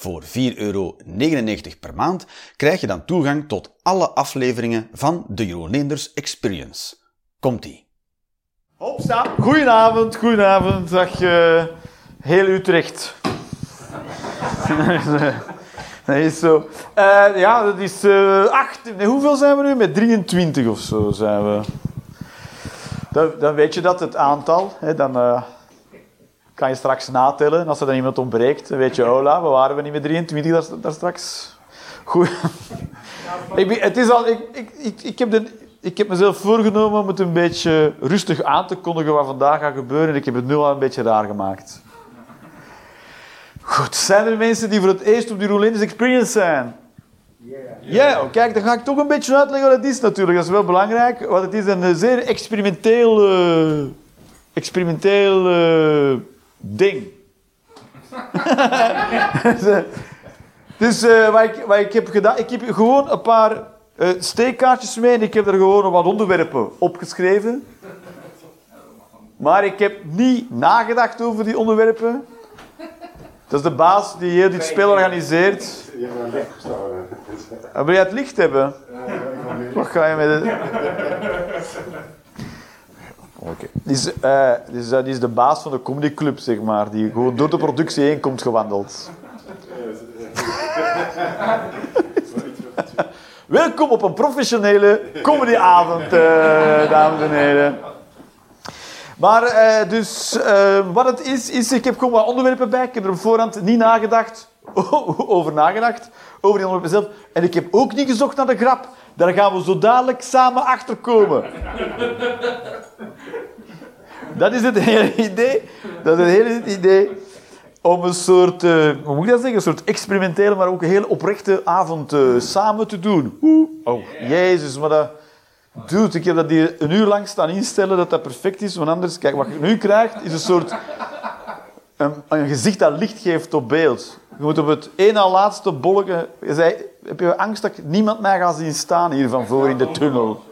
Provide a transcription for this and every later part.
Voor 4,99 euro per maand krijg je dan toegang tot alle afleveringen van de Jeroen Experience. Komt-ie. Opsta. Goedenavond, goedenavond. Dag uh, heel Utrecht. dat is zo. Uh, ja, dat is uh, acht. Hoeveel zijn we nu? Met 23 of zo zijn we. Dan, dan weet je dat, het aantal. Hè, dan kan je straks natellen. En als er dan iemand ontbreekt, dan weet je, hola, we waren we niet met 23 daar, daar straks. Goed. ik, het is al, ik, ik, ik, ik, heb de, ik heb mezelf voorgenomen om het een beetje rustig aan te kondigen wat vandaag gaat gebeuren. En ik heb het nu al een beetje raar gemaakt. Goed, zijn er mensen die voor het eerst op die Roulines Experience zijn? Ja, yeah, kijk, dan ga ik toch een beetje uitleggen wat het is natuurlijk. Dat is wel belangrijk. Want het is een zeer experimenteel, uh, experimenteel uh, ding. dus uh, wat, ik, wat ik heb gedaan, ik heb gewoon een paar uh, steekkaartjes mee en ik heb er gewoon wat onderwerpen opgeschreven. Maar ik heb niet nagedacht over die onderwerpen. Dat is de baas die heel dit spel organiseert. Gestolen. Wil je het licht hebben? Wat ga je met het... Is, uh, uh, die is de baas van de comedyclub, zeg maar, die gewoon door de productie heen komt gewandeld. Welkom op een professionele comedyavond, uh, dames en heren. Maar uh, dus, uh, wat het is, is, ik heb gewoon wat onderwerpen bij. Ik heb er op voorhand niet nagedacht, over nagedacht, over die onderwerpen zelf. En ik heb ook niet gezocht naar de grap. Daar gaan we zo dadelijk samen achter komen. Dat is het hele idee. Dat is het hele idee om een soort, uh, hoe moet ik dat zeggen, een soort experimentele, maar ook een heel oprechte avond uh, samen te doen. Oh, jezus, maar dat... Dude, ik heb dat hier een uur lang staan instellen dat dat perfect is, want anders, kijk, wat je nu krijgt, is een soort... Een gezicht dat licht geeft op beeld. Je moet op het één na laatste bolletje... Je zei, heb je angst dat niemand mij gaat zien staan hier van voor in de tunnel?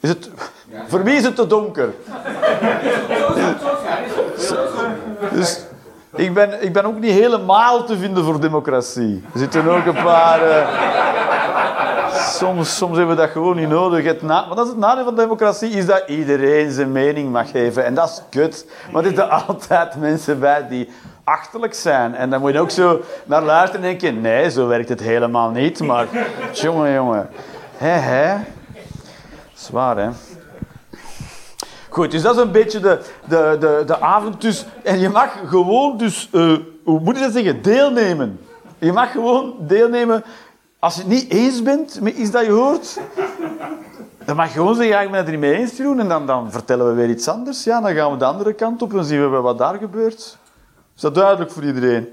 Is het... Voor wie is het te donker? Dus ik ben, ik ben ook niet helemaal te vinden voor democratie. Er zitten ook een paar... Uh, soms, soms hebben we dat gewoon niet nodig. Het maar dat is het nadeel van democratie, is dat iedereen zijn mening mag geven. En dat is kut. Maar er zitten altijd mensen bij die achterlijk zijn. En dan moet je ook zo naar luisteren en denken... Nee, zo werkt het helemaal niet. Maar jongen, jongen. Hé, hé. Zwaar, hè? Goed, dus dat is een beetje de, de, de, de avond. Dus, en je mag gewoon, dus, uh, hoe moet je dat zeggen, deelnemen. Je mag gewoon deelnemen. Als je het niet eens bent met iets dat je hoort, dan mag je gewoon zeggen, ja, ik ben het er niet mee eens te doen. En dan, dan vertellen we weer iets anders. Ja, dan gaan we de andere kant op en zien we wat daar gebeurt. Is dat duidelijk voor iedereen?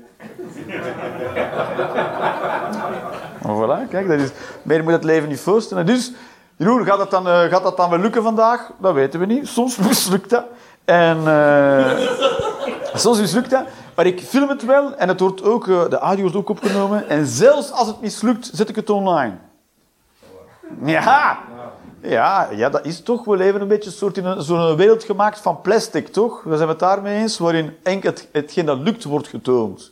voilà, kijk, dat is, meer moet het leven niet voorstellen. Dus Jeroen, gaat dat, dan, uh, gaat dat dan wel lukken vandaag? Dat weten we niet. Soms mislukt dat. En uh, soms mislukt dat. Maar ik film het wel en het wordt ook, uh, de audio wordt ook opgenomen. En zelfs als het mislukt, zet ik het online. Ja, ja, ja dat is toch. We leven een beetje soort in zo'n wereld gemaakt van plastic, toch? We zijn het daarmee eens, waarin enkel het, hetgeen dat lukt wordt getoond.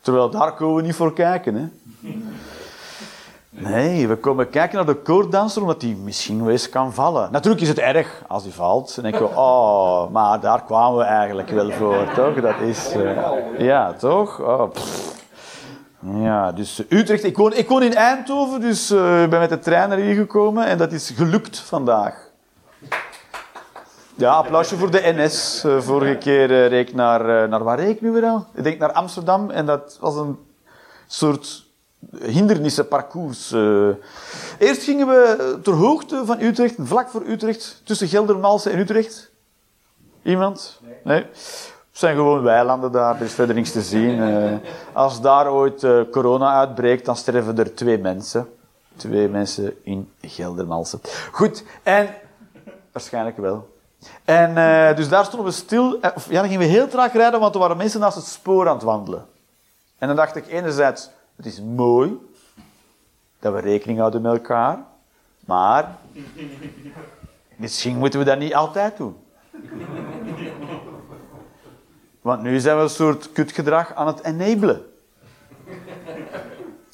Terwijl daar komen we niet voor kijken, hè. Nee, we komen kijken naar de koorddanser omdat die misschien wel eens kan vallen. Natuurlijk is het erg als hij valt. Dan denken we, oh, maar daar kwamen we eigenlijk wel voor, toch? Dat is... Uh, ja, toch? Oh, ja, dus Utrecht. Ik woon, ik woon in Eindhoven, dus uh, ik ben met de trein naar hier gekomen en dat is gelukt vandaag. Ja, applausje voor de NS. Uh, vorige keer reek ik naar, naar waar reek ik nu weer al? Ik denk naar Amsterdam en dat was een soort hindernissenparcours. Eerst gingen we ter hoogte van Utrecht, vlak voor Utrecht, tussen Geldermalsen en Utrecht. Iemand? Nee. nee. Het zijn gewoon weilanden daar, er is verder niks te zien. Uh, als daar ooit uh, corona uitbreekt, dan sterven er twee mensen. Twee mensen in Geldermalsen. Goed, en waarschijnlijk wel. En uh, dus daar stonden we stil. Eh, of, ja, dan gingen we heel traag rijden, want er waren mensen naast het spoor aan het wandelen. En dan dacht ik enerzijds, het is mooi dat we rekening houden met elkaar, maar misschien moeten we dat niet altijd doen. Want nu zijn we een soort kutgedrag aan het enabelen.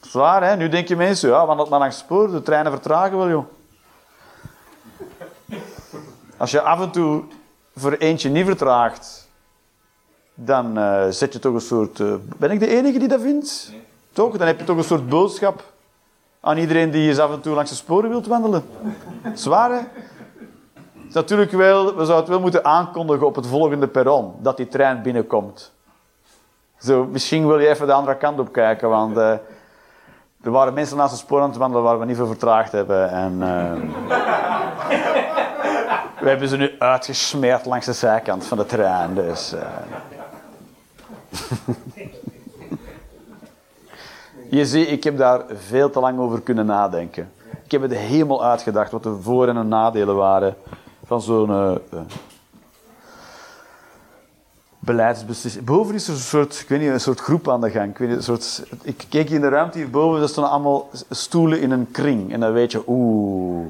Zwaar, hè? Nu denken mensen, ja, wandelt maar langs spoor, de treinen vertragen wel, joh. Als je af en toe voor eentje niet vertraagt, dan uh, zet je toch een soort... Uh, ben ik de enige die dat vindt? Nee. Toch? Dan heb je toch een soort boodschap aan iedereen die eens af en toe langs de sporen wilt wandelen. Zwaar, hè? Natuurlijk wel, we zouden het wel moeten aankondigen op het volgende perron, dat die trein binnenkomt. Zo, misschien wil je even de andere kant op kijken, want uh, er waren mensen naast de spoor aan het wandelen waar we niet veel vertraagd hebben. En, we hebben ze nu uitgesmeerd langs de zijkant van de trein. Dus, uh... Je ziet, ik heb daar veel te lang over kunnen nadenken. Ik heb het helemaal uitgedacht wat de voor- en de nadelen waren van zo'n uh, beleidsbeslissing. Boven is er een soort, ik weet niet, een soort groep aan de gang. Ik, weet een soort, ik keek in de ruimte hierboven, er stonden allemaal stoelen in een kring. En dan weet je, oeh.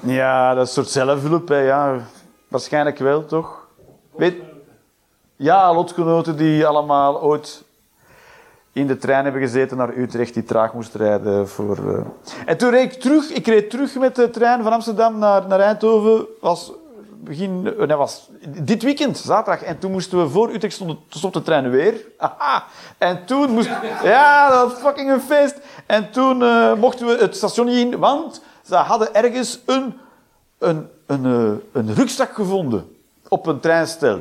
Ja, dat is een soort zelfhulp, hè, ja. Waarschijnlijk wel, toch? Weet... Ja, lotgenoten die allemaal ooit in de trein hebben gezeten naar Utrecht, die traag moest rijden. Voor, uh... En toen reed ik terug. Ik reed terug met de trein van Amsterdam naar, naar Eindhoven. Was begin, uh, nee, was dit weekend, zaterdag. En toen moesten we voor Utrecht stonden, stond de trein weer. Aha. En toen moest... Ja, dat was fucking een feest. En toen uh, mochten we het station niet in, want ze hadden ergens een, een, een, een, een rugzak gevonden op een treinstel.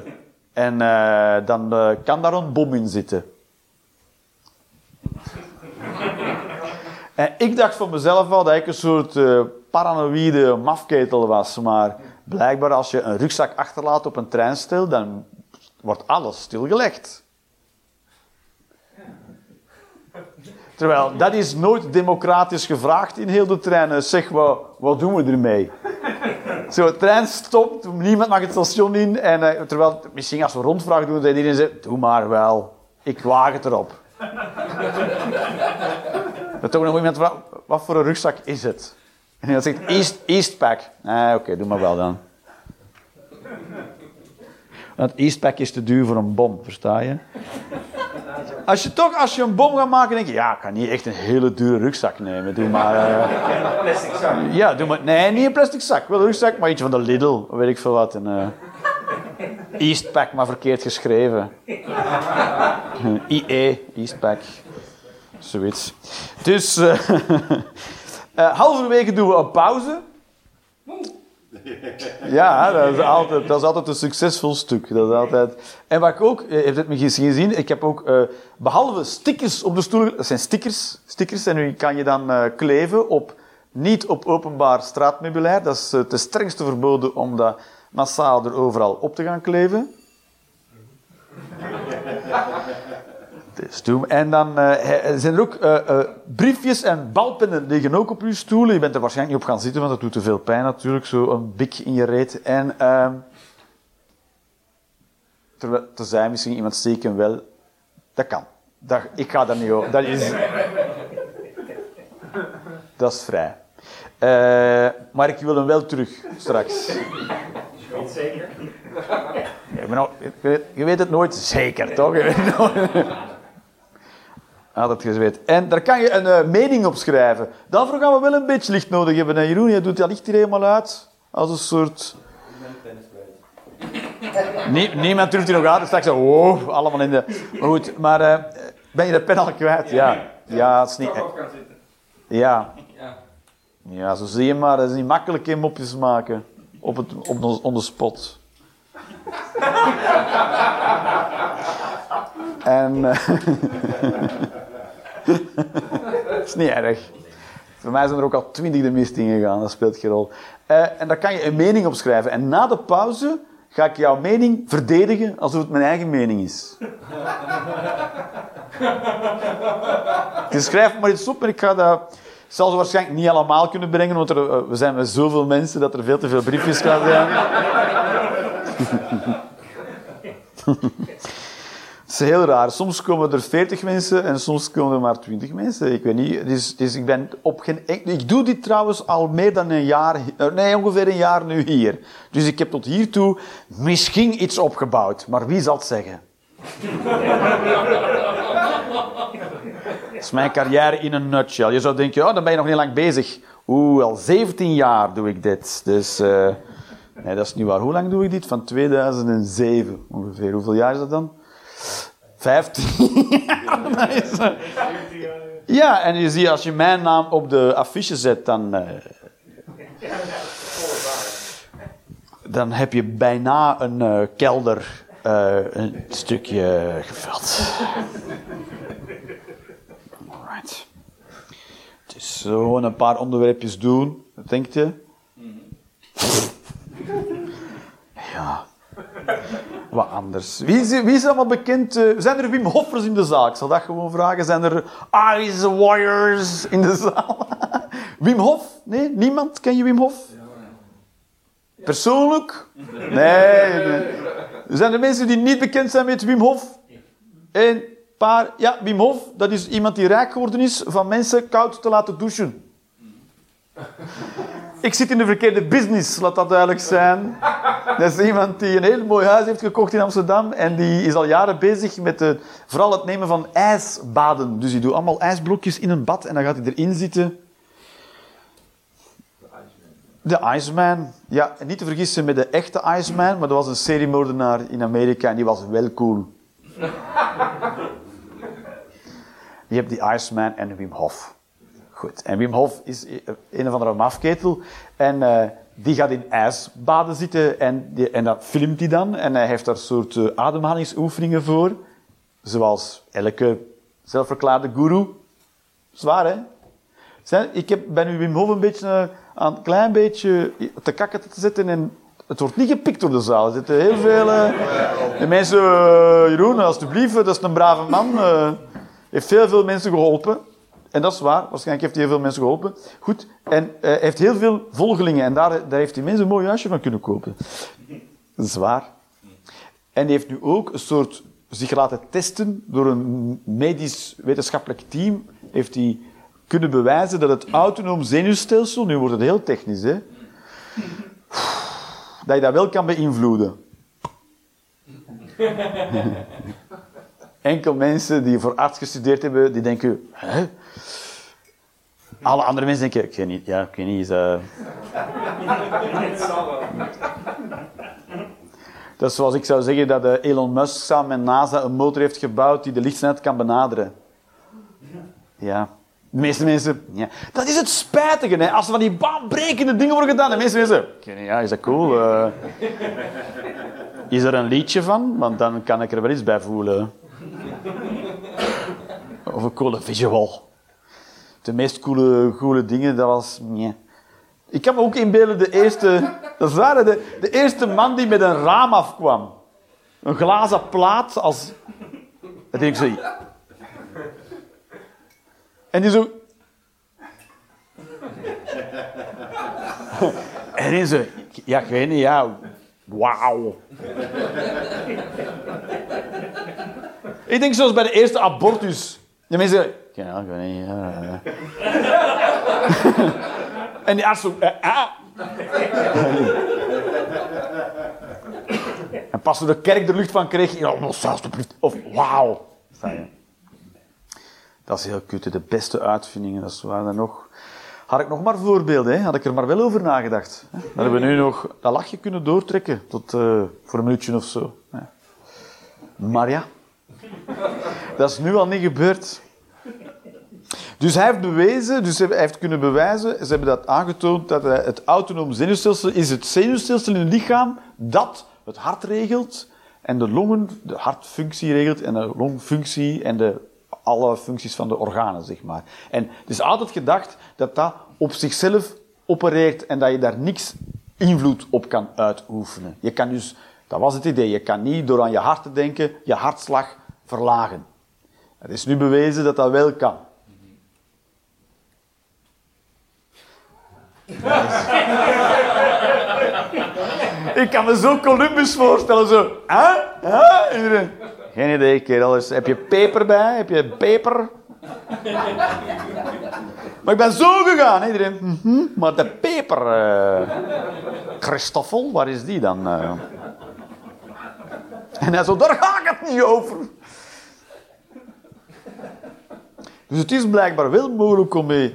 En dan kan daar een bom in zitten. En ik dacht van mezelf wel dat ik een soort uh, paranoïde mafketel was. Maar blijkbaar als je een rugzak achterlaat op een treinstel, dan wordt alles stilgelegd. Terwijl, dat is nooit democratisch gevraagd in heel de treinen. Zeg, wat, wat doen we ermee? Zo, de trein stopt, niemand mag het station in. En, uh, terwijl, misschien als we rondvraag doen, dan iedereen zegt, doe maar wel. Ik waag het erop. Dat nog iemand wat voor een rugzak is het? En hij zegt, East, Eastpack. Ah, oké, doe maar wel dan. Want Eastpack is te duur voor een bom, versta je? Als je toch, als je een bom gaat maken, denk je, ja, ik kan niet echt een hele dure rugzak nemen. Doe maar... Uh... Een plastic zak. Ja, doe maar... Nee, niet een plastic zak. Wel een rugzak, maar eentje van de Lidl, weet ik veel wat. En, uh... Eastpack, maar verkeerd geschreven. IE, Eastpack. Zoiets. Dus uh, uh, halverwege doen we een pauze. Ja, dat is, altijd, dat is altijd een succesvol stuk. Dat is altijd... En wat ik ook, je hebt het misschien gezien, ik heb ook, behalve stickers op de stoel, dat zijn stickers, stickers en die kan je dan kleven op, niet op openbaar straatmeubilair. Dat is het strengste verboden om dat massaal er overal op te gaan kleven. En dan uh, zijn er ook uh, uh, briefjes en balpennen liggen ook op uw stoel. Je bent er waarschijnlijk niet op gaan zitten, want dat doet te veel pijn natuurlijk. Zo een bik in je reet. En uh, terwijl, zei misschien iemand steken wel. Dat kan. Dat, ik ga daar niet over. Dat is... Dat is vrij. maar ik wil hem wel terug, straks. Zeker? Ja, je weet het nooit zeker, toch? Je weet het nooit. Had het gezweet. En daar kan je een uh, mening op schrijven. Daarvoor gaan we wel een beetje licht nodig hebben. En Jeroen, je doet dat licht hier helemaal uit. Als een soort... Nie, niemand durft hier nog uit. Straks zo, wow, allemaal in de... Maar goed, maar uh, ben je de pen al kwijt? Ja. Ja, het is niet... Ja. Ja, zo zie je maar. Het is niet makkelijk in mopjes maken. Op het, op de, on the spot. en... Uh, dat is niet erg. Voor mij zijn er ook al twintig de mist ingegaan, dat speelt geen rol. Uh, en daar kan je een mening op schrijven. En na de pauze ga ik jouw mening verdedigen alsof het mijn eigen mening is. Je schrijft maar iets op en ik ga dat... Ik zal ze waarschijnlijk niet allemaal kunnen brengen, want eh, we zijn met zoveel mensen dat er veel te veel briefjes gaan zijn. Het is heel raar. Soms komen er 40 mensen en soms komen er maar 20 mensen. Ik weet niet. Dus, dus ik ben op geen. Ik, doe dit trouwens al meer dan een jaar. eh, Nee, ongeveer een jaar nu hier. Dus ik heb tot hiertoe misschien iets opgebouwd. Maar wie zal het zeggen? Dat is mijn carrière in een nutshell. Je zou denken, oh, dan ben je nog niet lang bezig. Oeh, al 17 jaar doe ik dit. Dus, eh, nee, dat is niet waar. Hoe lang doe ik dit? Van 2007 ongeveer. Hoeveel jaar is dat dan? 15. Dat is, eh, ja, en je ziet als je mijn naam op de affiche zet, dan. eh, dan heb je bijna een eh, kelder eh, een stukje gevuld. Alright. Het is gewoon een paar onderwerpjes doen, wat denk je? Ja. Wat anders. Wie is, wie is allemaal bekend? eh, zijn er Wim Hoffers in de zaal? Ik zal dat gewoon vragen. Zijn er Ice Warriors in de zaal? Wim Hof? Nee? Niemand? Ken je Wim Hof? Persoonlijk? Nee, nee. Zijn er mensen die niet bekend zijn met Wim Hof? Een paar. Ja, Wim Hof, dat is iemand die rijk geworden is van mensen koud te laten douchen. Ik zit in de verkeerde business, laat dat duidelijk zijn. Dat is iemand die een heel mooi huis heeft gekocht in Amsterdam en die is al jaren bezig met vooral het nemen van ijsbaden. Dus die doet allemaal ijsblokjes in een bad en dan gaat hij erin zitten. De Iceman. Ja, niet te vergissen met de echte Iceman, maar dat was een seriemoordenaar in Amerika en die was wel cool. Je hebt die Iceman en Wim Hof. Goed. En Wim Hof is een of andere mafketel. En eh, die gaat in ijsbaden zitten en, die, en dat filmt hij dan. En hij heeft daar soort eh, ademhalingsoefeningen voor. Zoals elke zelfverklaarde guru. Zwaar, hè? Ik heb, ben nu Wim Hof een beetje eh, aan een klein beetje te kakken te zetten en het wordt niet gepikt door de zaal. Er zitten heel veel... eh, de mensen... eh, Jeroen, alstublieft, dat is een brave man. eh, heeft veel, veel mensen geholpen. En dat is waar. Waarschijnlijk heeft hij heel veel mensen geholpen. Goed. En eh, heeft heel veel volgelingen. En daar, daar heeft hij mensen een mooi huisje van kunnen kopen. Dat is waar. En hij heeft nu ook een soort... zich laten testen door een medisch-wetenschappelijk team. Heeft hij kunnen bewijzen dat het autonoom zenuwstelsel... Nu wordt het heel technisch, hè. Dat je dat wel kan beïnvloeden. Enkel mensen die voor arts gestudeerd hebben, die denken... Hè? Alle andere mensen denken... Ik weet niet, ja, ik weet niet... Is, eh, Dat is zoals ik zou zeggen dat eh, Elon Musk samen met NASA een motor heeft gebouwd die de lichtsnelheid kan benaderen. Ja. De meeste mensen... Ja. Dat is het spijtige, hè. Als er van die baanbrekende dingen worden gedaan, de meeste mensen... Ja, is dat cool? Eh, is er een liedje van? Want dan kan ik er wel iets bij voelen. Of een coole visual. De meest coole, coole dingen, dat was... Ik kan me ook inbeelden, de eerste... Dat hè, de, de eerste man die met een raam afkwam. Een glazen plaat als... Dat denk ik zo... En die zo... En die zo... Ja, ik weet niet, ja... Wauw. Ik denk zoals bij de eerste abortus. De mensen... Ja, ik weet niet, ja... En die arts eh, ah. En pas toen de kerk er lucht van kreeg... Ja. Of wauw. Dat is heel kut. De beste uitvindingen, dat waar dan nog. Had ik nog maar voorbeelden, hè? had ik er maar wel over nagedacht. Hè? Dan hebben we nu nog dat lachje kunnen doortrekken tot eh, voor een minuutje of zo. hè. Maar ja, dat is nu al niet gebeurd. Dus hij heeft bewezen, dus hij heeft kunnen bewijzen, ze hebben dat aangetoond, dat het autonoom zenuwstelsel is het zenuwstelsel in het lichaam dat het hart regelt en de longen, de hartfunctie regelt en de longfunctie en de, alle functies van de organen, zeg maar. En het is altijd gedacht dat dat op zichzelf opereert en dat je daar niks invloed op kan uitoefenen. Je kan dus, dat was het idee, je kan niet door aan je hart te denken je hartslag verlagen. Het is nu bewezen dat dat wel kan. Ik kan me zo Columbus voorstellen, zo. Huh? Huh? Iedereen. Geen idee, kerel. Dus heb je peper bij? Heb je peper? Maar ik ben zo gegaan. Iedereen. Mhm. Maar de peper... eh Christoffel, waar is die dan? eh? En hij zo, daar ga ik het niet over. Dus het is blijkbaar wel mogelijk om met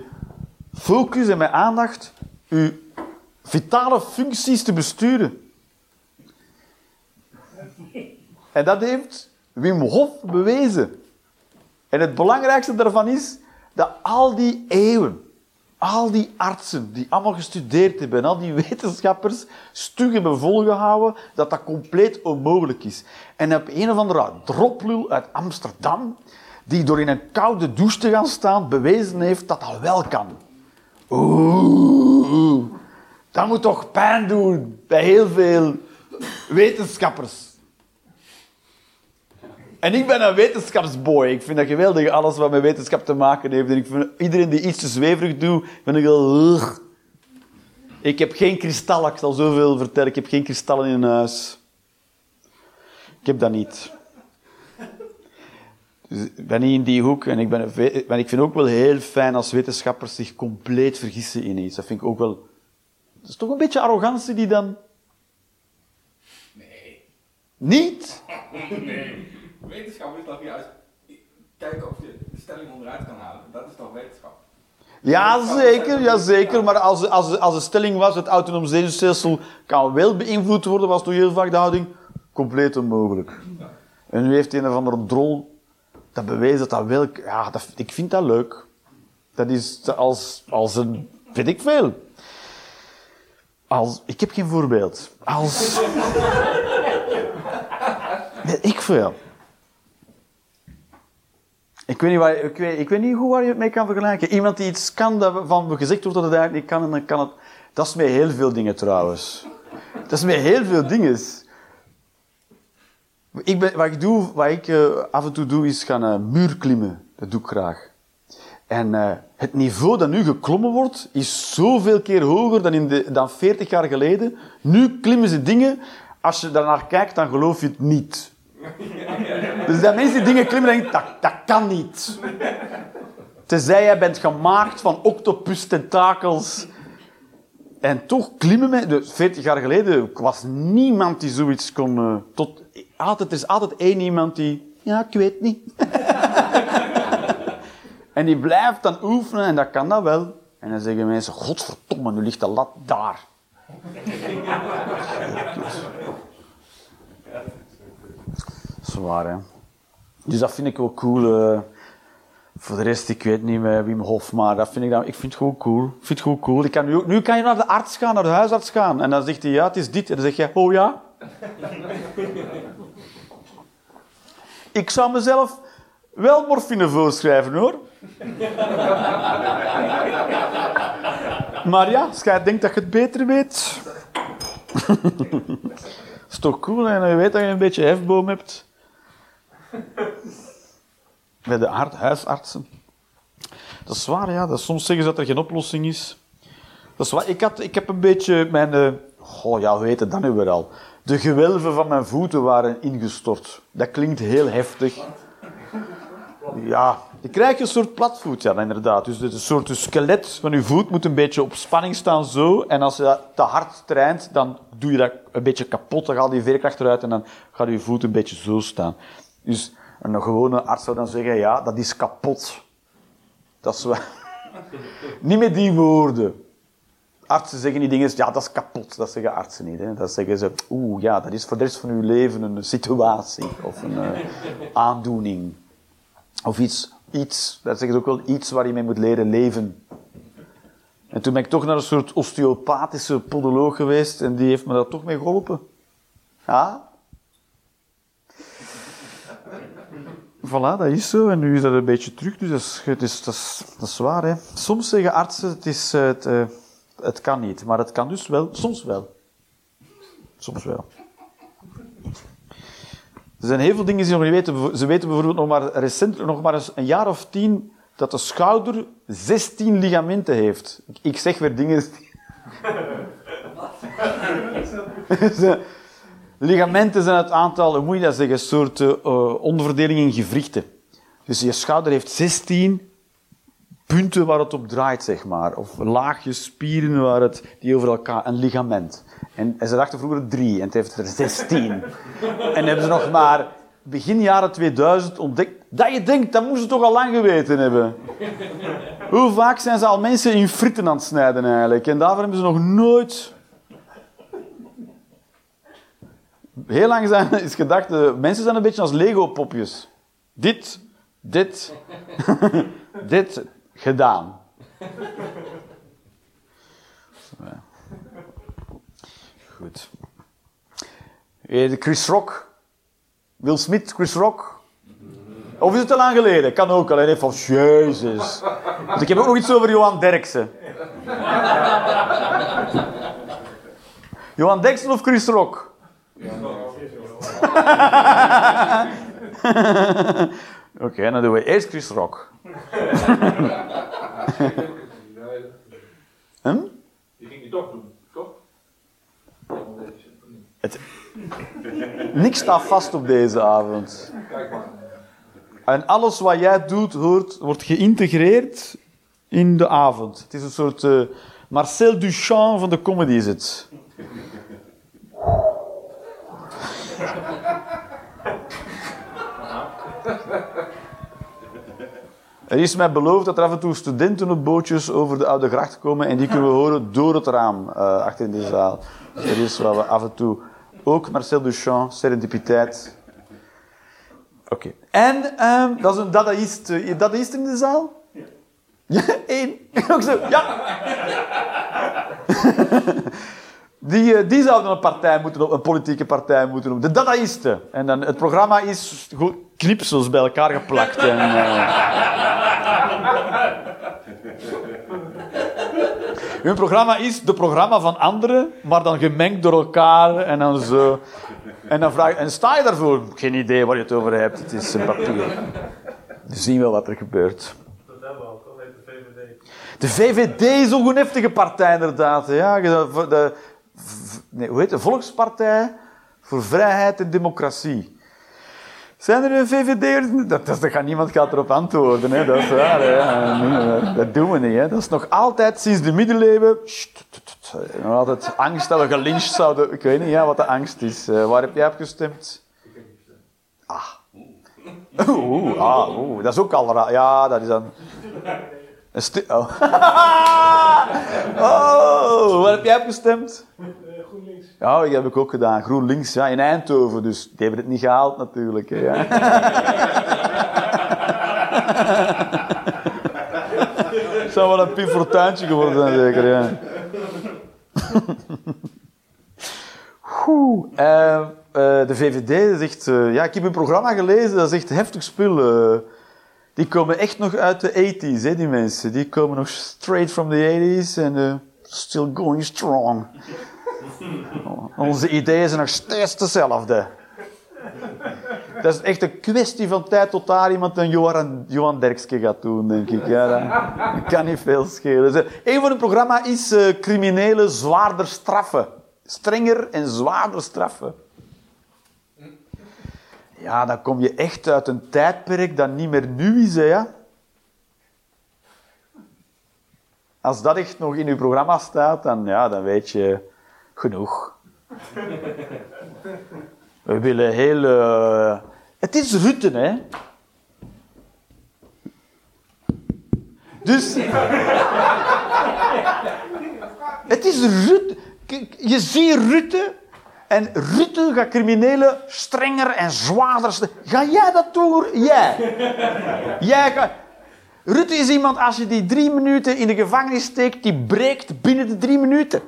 focus en met aandacht uw vitale functies te besturen. En dat heeft Wim Hof bewezen. En het belangrijkste daarvan is dat al die eeuwen, al die artsen die allemaal gestudeerd hebben en al die wetenschappers stug hebben volgehouden dat dat compleet onmogelijk is. En op een of andere droplul uit Amsterdam, die door in een koude douche te gaan staan, bewezen heeft dat dat wel kan. Oeh, dat moet toch pijn doen bij heel veel wetenschappers. En ik ben een wetenschapsboy. Ik vind dat geweldig, alles wat met wetenschap te maken heeft. En ik vind iedereen die iets te zweverig doet, vind ik ugh. Ik heb geen kristallen, ik zal zoveel vertellen. Ik heb geen kristallen in huis. Ik heb dat niet. Dus ik ben niet in die hoek. En ik, ben, maar ik vind ook wel heel fijn als wetenschappers zich compleet vergissen in iets. Dat vind ik ook wel... Dat is toch een beetje arrogantie die dan... Nee. Niet? Nee. Wetenschap is toch juist kijken of je de stelling onderuit kan halen. Dat is toch wetenschap? Ja, zeker, ja, zeker. Maar als, als, als de stelling was, het autonoom zenuwstelsel kan wel beïnvloed worden, was toch heel vaak de houding, compleet onmogelijk. En nu heeft een of andere drol dat bewezen dat dat wel... Ja, dat, ik vind dat leuk. Dat is als, als een... Weet ik veel. Als... Ik heb geen voorbeeld. Als... Weet ik veel. Ik weet, niet waar, ik, weet, ik weet niet hoe waar je het mee kan vergelijken. Iemand die iets kan dat van gezegd wordt dat het eigenlijk niet kan, en dan kan het... Dat is met heel veel dingen trouwens. Dat is met heel veel dingen. Ik ben, wat ik, doe, wat ik eh, af en toe doe, is gaan eh, muurklimmen. Dat doe ik graag. En eh, het niveau dat nu geklommen wordt, is zoveel keer hoger dan, in de, dan 40 jaar geleden. Nu klimmen ze dingen, als je daarnaar kijkt, dan geloof je het niet. Dus dat mensen die dingen klimmen, denken, dat, dat kan niet. Tenzij jij bent gemaakt van octopus-tentakels. En toch klimmen met... Dus 40 jaar geleden was niemand die zoiets kon... tot, altijd, er is altijd één iemand die... Ja, ik weet niet. en die blijft dan oefenen en dat kan dat wel. En dan zeggen mensen, godverdomme, nu ligt de lat daar. Zwaar, hè. Dus dat vind ik wel cool. eh. voor de rest, ik weet niet met Wim Hof, maar dat vind ik, dan, ik vind het gewoon cool. Ik vind het gewoon cool. Ik kan nu, nu kan je naar de arts gaan, naar de huisarts gaan. En dan zegt hij, ja, het is dit. En dan zeg je, oh ja? ik zou mezelf wel morfine voorschrijven, hoor. maar ja, als jij denkt dat je het beter weet... is toch cool? En je weet dat je een beetje hefboom hebt. Bij de huisartsen. Dat is waar, ja. Dat soms zeggen ze dat er geen oplossing is. Dat is waar. Ik, had, ik heb een beetje mijn... eh, oh ja, hoe heet dan nu al? De gewelven van mijn voeten waren ingestort. Dat klinkt heel heftig. Ja, je krijgt een soort platvoet, ja, inderdaad. Dus een soort skelet van je voet moet een beetje op spanning staan, zo. En als je dat te hard traint, dan doe je dat een beetje kapot. Dan gaat die veerkracht eruit en dan gaat je voet een beetje zo staan. Dus een gewone arts zou dan zeggen, ja, dat is kapot. Dat is niet met die woorden. Artsen zeggen die dingen, ja, dat is kapot. Dat zeggen artsen niet. Dat zeggen ze, oeh, ja, dat is voor de rest van uw leven een situatie of een eh, aandoening. Of iets, iets, dat zeggen ze ook wel, iets waar je mee moet leren leven. En toen ben ik toch naar een soort osteopathische podoloog geweest en die heeft me daar toch mee geholpen. Ja. Voilà, dat is zo. En nu is dat een beetje terug, dus dat is, het is, dat is, dat waar. Hè. Soms zeggen artsen, het, is, eh, het, eh, het kan niet. Maar het kan dus wel, soms wel. Soms wel. Er zijn heel veel dingen die ze nog niet weten. Ze weten bijvoorbeeld nog maar recent, nog maar een jaar of tien, dat de schouder 16 ligamenten heeft. Ik, zeg weer dingen. Ligamenten zijn het aantal, hoe moet je dat zeggen, een soort eh, onderverdeling in gewrichten. Dus je schouder heeft 16 punten waar het op draait, zeg maar. Of laagjes spieren waar het, die over elkaar... Een ligament. En, en ze dachten vroeger drie, en het heeft er 16. en hebben ze nog maar begin jaren 2000 ontdekt... Dat je denkt, dat moesten ze toch al lang geweten hebben. Hoe vaak zijn ze al mensen in fritten aan het snijden, eigenlijk? En daarvoor hebben ze nog nooit... Heel lang zijn, is gedacht, eh, mensen zijn een beetje als Lego-popjes. Dit, dit, dit, gedaan. Goed. Eh, Chris Rock. Will Smith, Chris Rock. Of is het te lang geleden? Kan ook, alleen even van, jezus. Want ik heb ook nog iets over Johan Derksen. Johan Derksen of Chris Rock? Oké, dan doen we eerst Chris Rock. Hm? Die ging je toch doen, toch? Het... Niks staat vast op deze avond. Kijk maar. En alles wat jij doet, hoort, wordt geïntegreerd in de avond. Het is een soort eh, Marcel Duchamp van de comedy is het. Er is mij beloofd dat er af en toe studenten op bootjes over de Oude Gracht komen en die kunnen we horen door het raam eh, achter in de zaal. Dat is wat we af en toe... Ook Marcel Duchamp, serendipiteit. Oké. En ehm, dat is een dadaïst. eh, Dadaïst in de zaal? Ja. één. Ook zo, ja. Die, eh, die zouden een partij moeten een politieke partij moeten noemen. De Dadaïsten. En dan, het programma is gewoon knipsels bij elkaar geplakt. En, eh, Hun programma is de programma van anderen, maar dan gemengd door elkaar en dan zo. En dan vraag je, en sta je daarvoor? Geen idee waar je het over hebt. Het is een papier. We zien wel wat er gebeurt. De VVD. Is ook een heftige partij, inderdaad. Ja, de, nee, hoe heet het? Volkspartij voor Vrijheid en Democratie. Zijn er een? Dat, dat, gaat niemand gaat erop antwoorden. Hè. Dat is waar. Nee, Dat doen we niet. Hè. Dat is nog altijd sinds de middeleeuwen. Tut. Nog altijd angst dat we gelyncht zouden. Ik weet niet ja, wat de angst is. Eh, waar heb jij op gestemd? Ah. Oeh, ah, oeh, dat is ook al raar. Ja, dat is dan. Een stu- oh. oh, waar heb jij op gestemd? Eh, GroenLinks. Ja, dat heb ik ook gedaan. GroenLinks, ja, in Eindhoven. Dus die hebben het niet gehaald natuurlijk. Hè, ja. Het zou wel een Pim Fortuintje geworden zijn, zeker. Ja. Oeh, eh, eh, de VVD zegt... ja, ik heb een programma gelezen, dat is echt heftig spul. Die komen echt nog uit de 80s, hè, die mensen. Die komen nog straight from the 80s en eh, still going strong. Onze ideeën zijn nog steeds dezelfde. Dat is echt een kwestie van tijd tot daar iemand een Johan, Johan Derkske gaat doen, denk ik. Ja, dat, kan niet veel schelen. Een van het programma is eh, criminelen zwaarder straffen. Strenger en zwaarder straffen. Ja, dan kom je echt uit een tijdperk dat niet meer nu is, hè, ja. Als dat echt nog in uw programma staat, dan, ja, dan weet je genoeg. We willen heel... eh, Het is Rutte, hè. Dus... Het is Rutte. Je ziet Rutte... En Rutte gaat criminelen strenger en zwaarder... Ga jij dat doen? Jij. Jij gaat... Rutte is iemand, als je die drie minuten in de gevangenis steekt, die breekt binnen de drie minuten.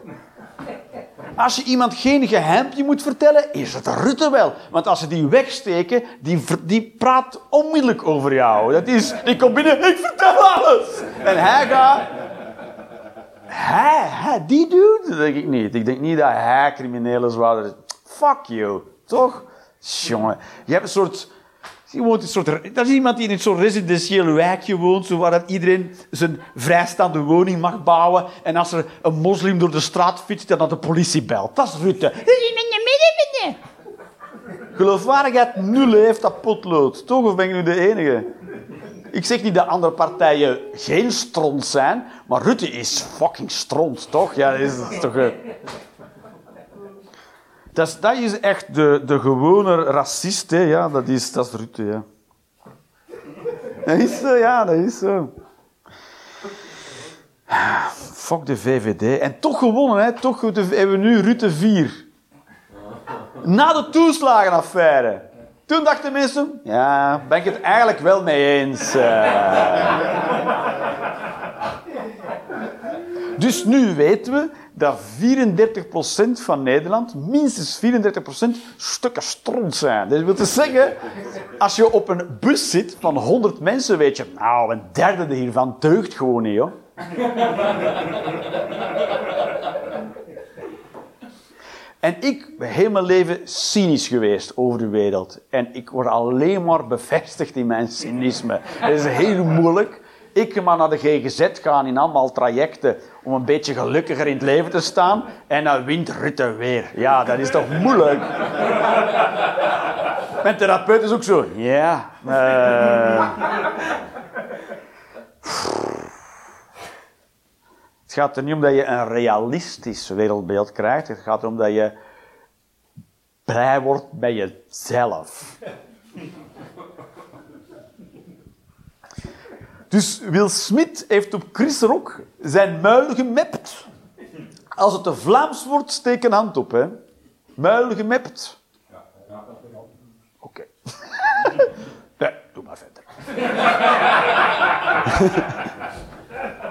Als je iemand geen geheimpje moet vertellen, is het Rutte wel. Want als ze die wegsteken, die, die praat onmiddellijk over jou. Dat is, die komt binnen, ik vertel alles. En hij gaat... Hij, hij, die dude? Dat denk ik niet. Ik denk niet dat hij criminelen is. Fuck you. Toch? Jongen, je hebt een soort... Je woont in een soort, dat is iemand die in een soort residentieel wijkje woont, zo waar dat iedereen zijn vrijstaande woning mag bouwen. En als er een moslim door de straat fietst, dan dat de politie belt. Dat is Rutte. Geloofwaardigheid nul heeft dat potlood. Toch? Of ben ik nu de enige? Ik zeg niet dat andere partijen geen stront zijn, maar Rutte is fucking stront, toch? Ja, dat is, toch... Dat is, dat is echt de, de gewone racist, hè. Ja, dat is, dat is Rutte, ja. Dat is zo, ja, dat is zo. Fuck de VVD. En toch gewonnen, hè. Toch hebben we nu Rutte 4. Na de toeslagenaffaire. Toen dachten mensen, ja, ben ik het eigenlijk wel mee eens. eh. Dus nu weten we dat 34% van Nederland, minstens 34%, stukken stront zijn. Dat wil te zeggen, als je op een bus zit van 100 mensen, weet je, nou, een derde hiervan deugt gewoon niet, hoor. En ik ben heel mijn leven cynisch geweest over de wereld. En ik word alleen maar bevestigd in mijn cynisme. Het is heel moeilijk. Ik ga maar naar de GGZ gaan in allemaal trajecten om een beetje gelukkiger in het leven te staan. En dan wint Rutte weer. Ja, dat is toch moeilijk? Mijn therapeut is ook zo. Ja. eh. Het gaat er niet om dat je een realistisch wereldbeeld krijgt. Het gaat erom dat je blij wordt bij jezelf. Dus Will Smith heeft op Chris Rock zijn muil gemapt. Als het te Vlaams wordt, steek een hand op. Hè. Muil gemapt. Oké. nee, doe maar verder.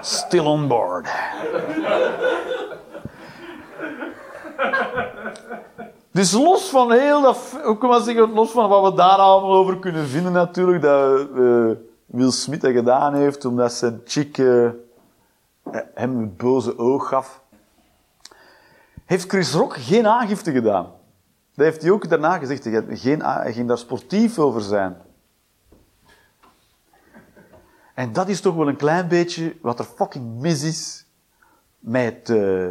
Still on board. Dus los van heel dat, hoe kan zeggen, los van wat we daar allemaal over kunnen vinden natuurlijk, dat eh, Will Smith dat gedaan heeft, omdat zijn chick eh, hem het boze oog gaf, heeft Chris Rock geen aangifte gedaan. Dat heeft hij ook daarna gezegd. Hij, ging daar sportief over zijn. En dat is toch wel een klein beetje wat er fucking mis is met eh,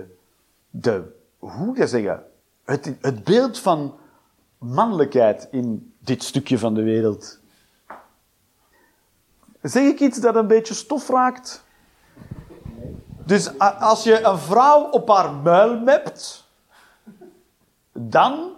de, hoe moet zeggen, het, het beeld van mannelijkheid in dit stukje van de wereld. Zeg ik iets dat een beetje stof raakt? Dus als je een vrouw op haar muil mept, dan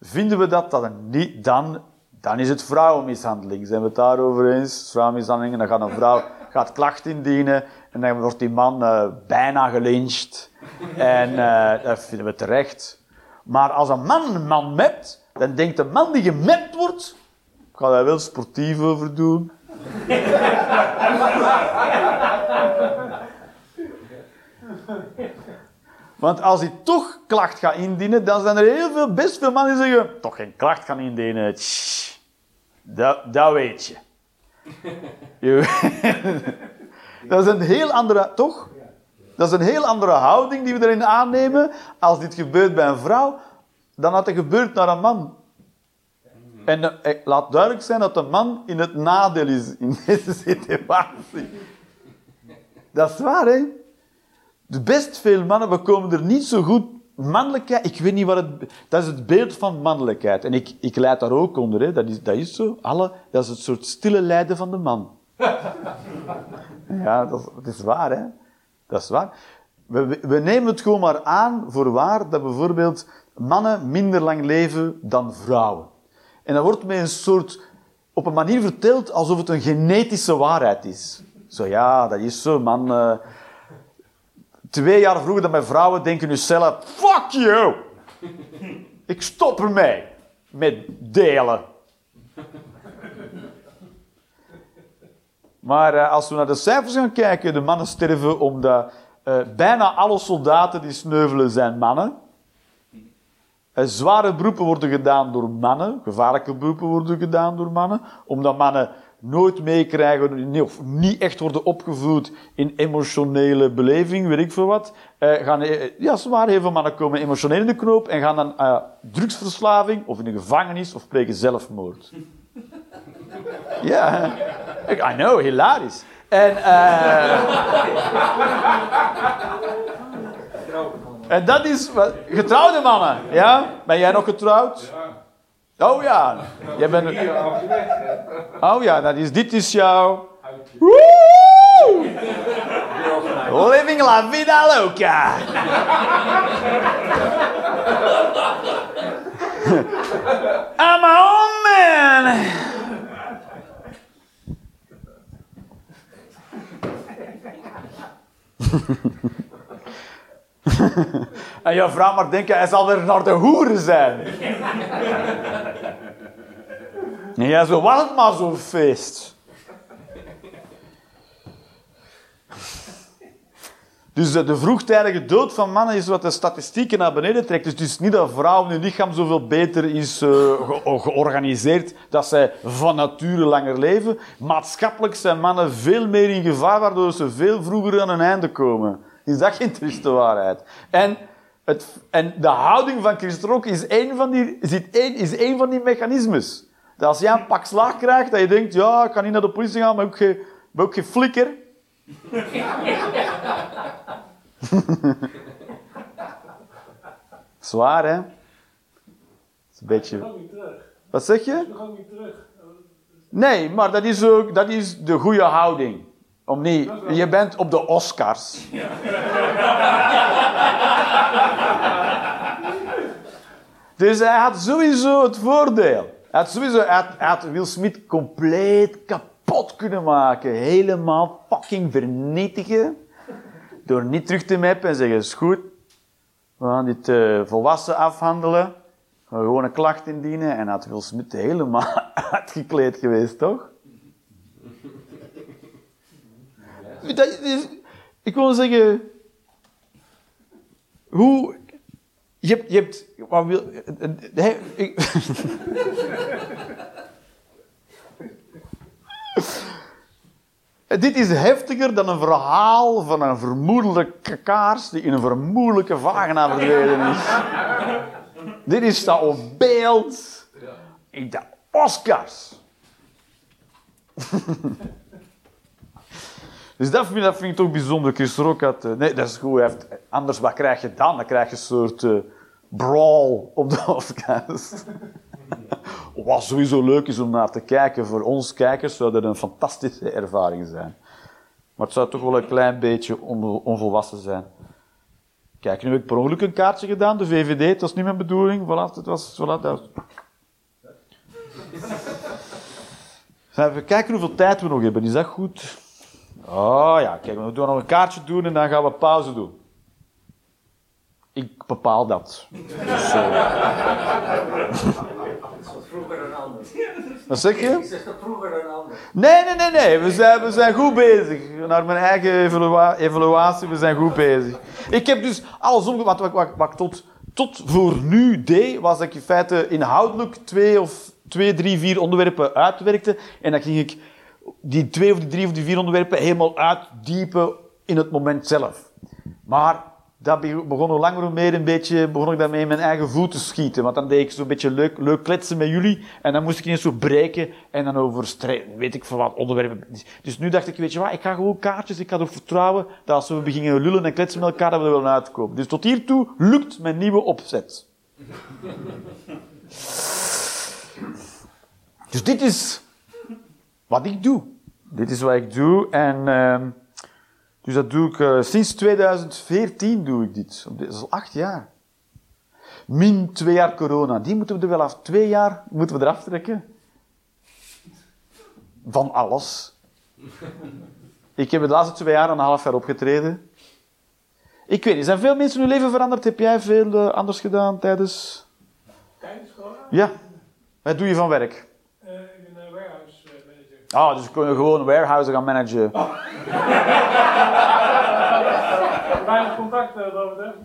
vinden we dat dat niet, dan, dan is het vrouwenmishandeling. Zijn we het daarover eens? Vrouwenmishandeling, dan gaat een vrouw gaat klacht indienen en dan wordt die man eh, bijna gelyncht. En eh, dat vinden we terecht. Maar als een man een man mept, dan denkt de man die gemept wordt, ik ga daar wel sportief over doen. Want als hij toch klacht gaat indienen, dan zijn er heel veel, best veel mannen die zeggen, toch geen klacht gaan indienen. Dat, dat weet je. Je- dat is een heel andere, toch? Dat is een heel andere houding die we erin aannemen. Als dit gebeurt bij een vrouw, dan had het gebeurd naar een man. En eh, laat duidelijk zijn dat de man in het nadeel is in deze situatie. Dat is waar, hè? De best veel mannen, we komen er niet zo goed. Mannelijkheid, ik weet niet wat het... Dat is het beeld van mannelijkheid. En ik, ik leid daar ook onder, hè. Dat, is, dat is zo. Alle, dat is het soort stille lijden van de man. Ja, dat is, dat is waar, hè. Dat is waar. We, we- we nemen het gewoon maar aan voor waar dat bijvoorbeeld mannen minder lang leven dan vrouwen. En dat wordt met een soort... Op een manier verteld alsof het een genetische waarheid is. Zo, ja, dat is zo, man. eh, twee jaar vroeger dan bij vrouwen denken nu zelf... Fuck you! Ik stop ermee. Met delen. Maar eh, als we naar de cijfers gaan kijken, de mannen sterven omdat eh, bijna alle soldaten die sneuvelen zijn mannen. Eh, zware beroepen worden gedaan door mannen, gevaarlijke beroepen worden gedaan door mannen, omdat mannen nooit meekrijgen, of niet echt worden opgevoed in emotionele beleving, weet ik veel wat. Eh, gaan, eh, ja, zwaar, heel veel mannen komen emotioneel in de knoop en gaan dan eh, drugsverslaving of in de gevangenis of plegen zelfmoord. ja, I know, hilarisch. En, eh, en dat is wat, getrouwde mannen, ja? Ben jij nog getrouwd? Oh ja, jij bent. Oh ja, dat is, dit is jouw. Woe! Living la vida loca. I'm own man. En jouw vrouw mag denken, hij zal weer naar de hoeren zijn. En jij zo, was het maar zo'n feest. Dus de, vroegtijdige dood van mannen is wat de statistieken naar beneden trekt. Dus het is niet dat vrouwen hun lichaam zoveel beter is eh, ge- georganiseerd dat zij van nature langer leven. Maatschappelijk zijn mannen veel meer in gevaar, waardoor ze veel vroeger aan een einde komen. Is dat geen trieste waarheid? En, het, en de houding van Christrok is één van die, zit één, is één van die mechanismes. Dat als jij een pak slaag krijgt, dat je denkt, ja, ik kan niet naar de politie gaan, maar ook geen, maar ook geen flikker. Zwaar, hè? Dat is een beetje... nog niet terug. Wat zeg je? Nog ook niet terug. Nee, maar dat is ook dat is de goede houding. Om niet, je bent op de Oscars. Dus hij had sowieso het voordeel. Hij had sowieso, hij had, had Will Smith compleet kapot kunnen maken. Helemaal fucking vernietigen. Door niet terug te mappen en zeggen, is goed. We gaan dit eh, volwassen afhandelen. We gaan gewoon een klacht indienen. En had Will Smith helemaal uitgekleed geweest, toch? Dat ik wil zeggen... Hoe... Je hebt... Je hebt Dit is heftiger dan een verhaal van een vermoedelijke kaars die in een vermoedelijke vagina verdwenen is. Dit is staat op beeld in de Oscars. dus dat vind, dat ik toch bijzonder. Chris Rock had... eh, nee, dat is goed. anders, wat krijg je dan? Dan krijg je een soort eh, brawl op de Oscars. Wat sowieso leuk is om naar te kijken. Voor ons kijkers zou dat een fantastische ervaring zijn. Maar het zou toch wel een klein beetje on- onvolwassen zijn. Kijk, nu heb ik per ongeluk een kaartje gedaan, de VVD. Het was niet mijn bedoeling. Voilà, het was... Voilà, dat... Even kijken hoeveel tijd we nog hebben. Is dat goed? Oh ja, kijk, we doen nog een kaartje doen en dan gaan we pauze doen. Ik bepaal dat. Dus, Dat was vroeger een ander. wat zeg je? Ik zeg dat vroeger een ander. Nee, nee, nee, nee. We zijn, we zijn goed bezig. Naar mijn eigen evalua- evaluatie, we zijn goed bezig. Ik heb dus alles omge... Wat, wat, wat, wat ik tot, tot voor nu deed, was dat ik in feite inhoudelijk twee of twee, drie, vier onderwerpen uitwerkte. En dan ging ik die twee of die drie of die vier onderwerpen helemaal uitdiepen in het moment zelf. Maar dat be- begon hoe langer hoe meer een beetje, begon ik daarmee in mijn eigen voet te schieten. Want dan deed ik zo'n beetje leuk, leuk kletsen met jullie. En dan moest ik ineens zo breken en dan over weet ik veel wat onderwerpen. Dus- Dus nu dacht ik, weet je wat, ik ga gewoon kaartjes, ik ga erop vertrouwen dat als we beginnen lullen en kletsen met elkaar, dat we er wel uitkomen. Dus tot hiertoe lukt mijn nieuwe opzet. Dus dit is wat ik doe. Dit is wat ik doe en... ehm, dus dat doe ik eh, sinds 2014 doe ik dit. Dat is al acht jaar. Min twee jaar corona. Die moeten we er wel af. Twee jaar moeten we eraf trekken. Van alles. Ik heb de laatste twee jaar en een half jaar opgetreden. Ik weet niet, zijn veel mensen hun leven veranderd? Heb jij veel eh, anders gedaan tijdens... Tijdens corona? Ja. Wat doe je van werk? Eh, ik ben een warehouse eh. Ah, dus we kunnen gewoon warehouses gaan managen. Weinig contact eh, betreft.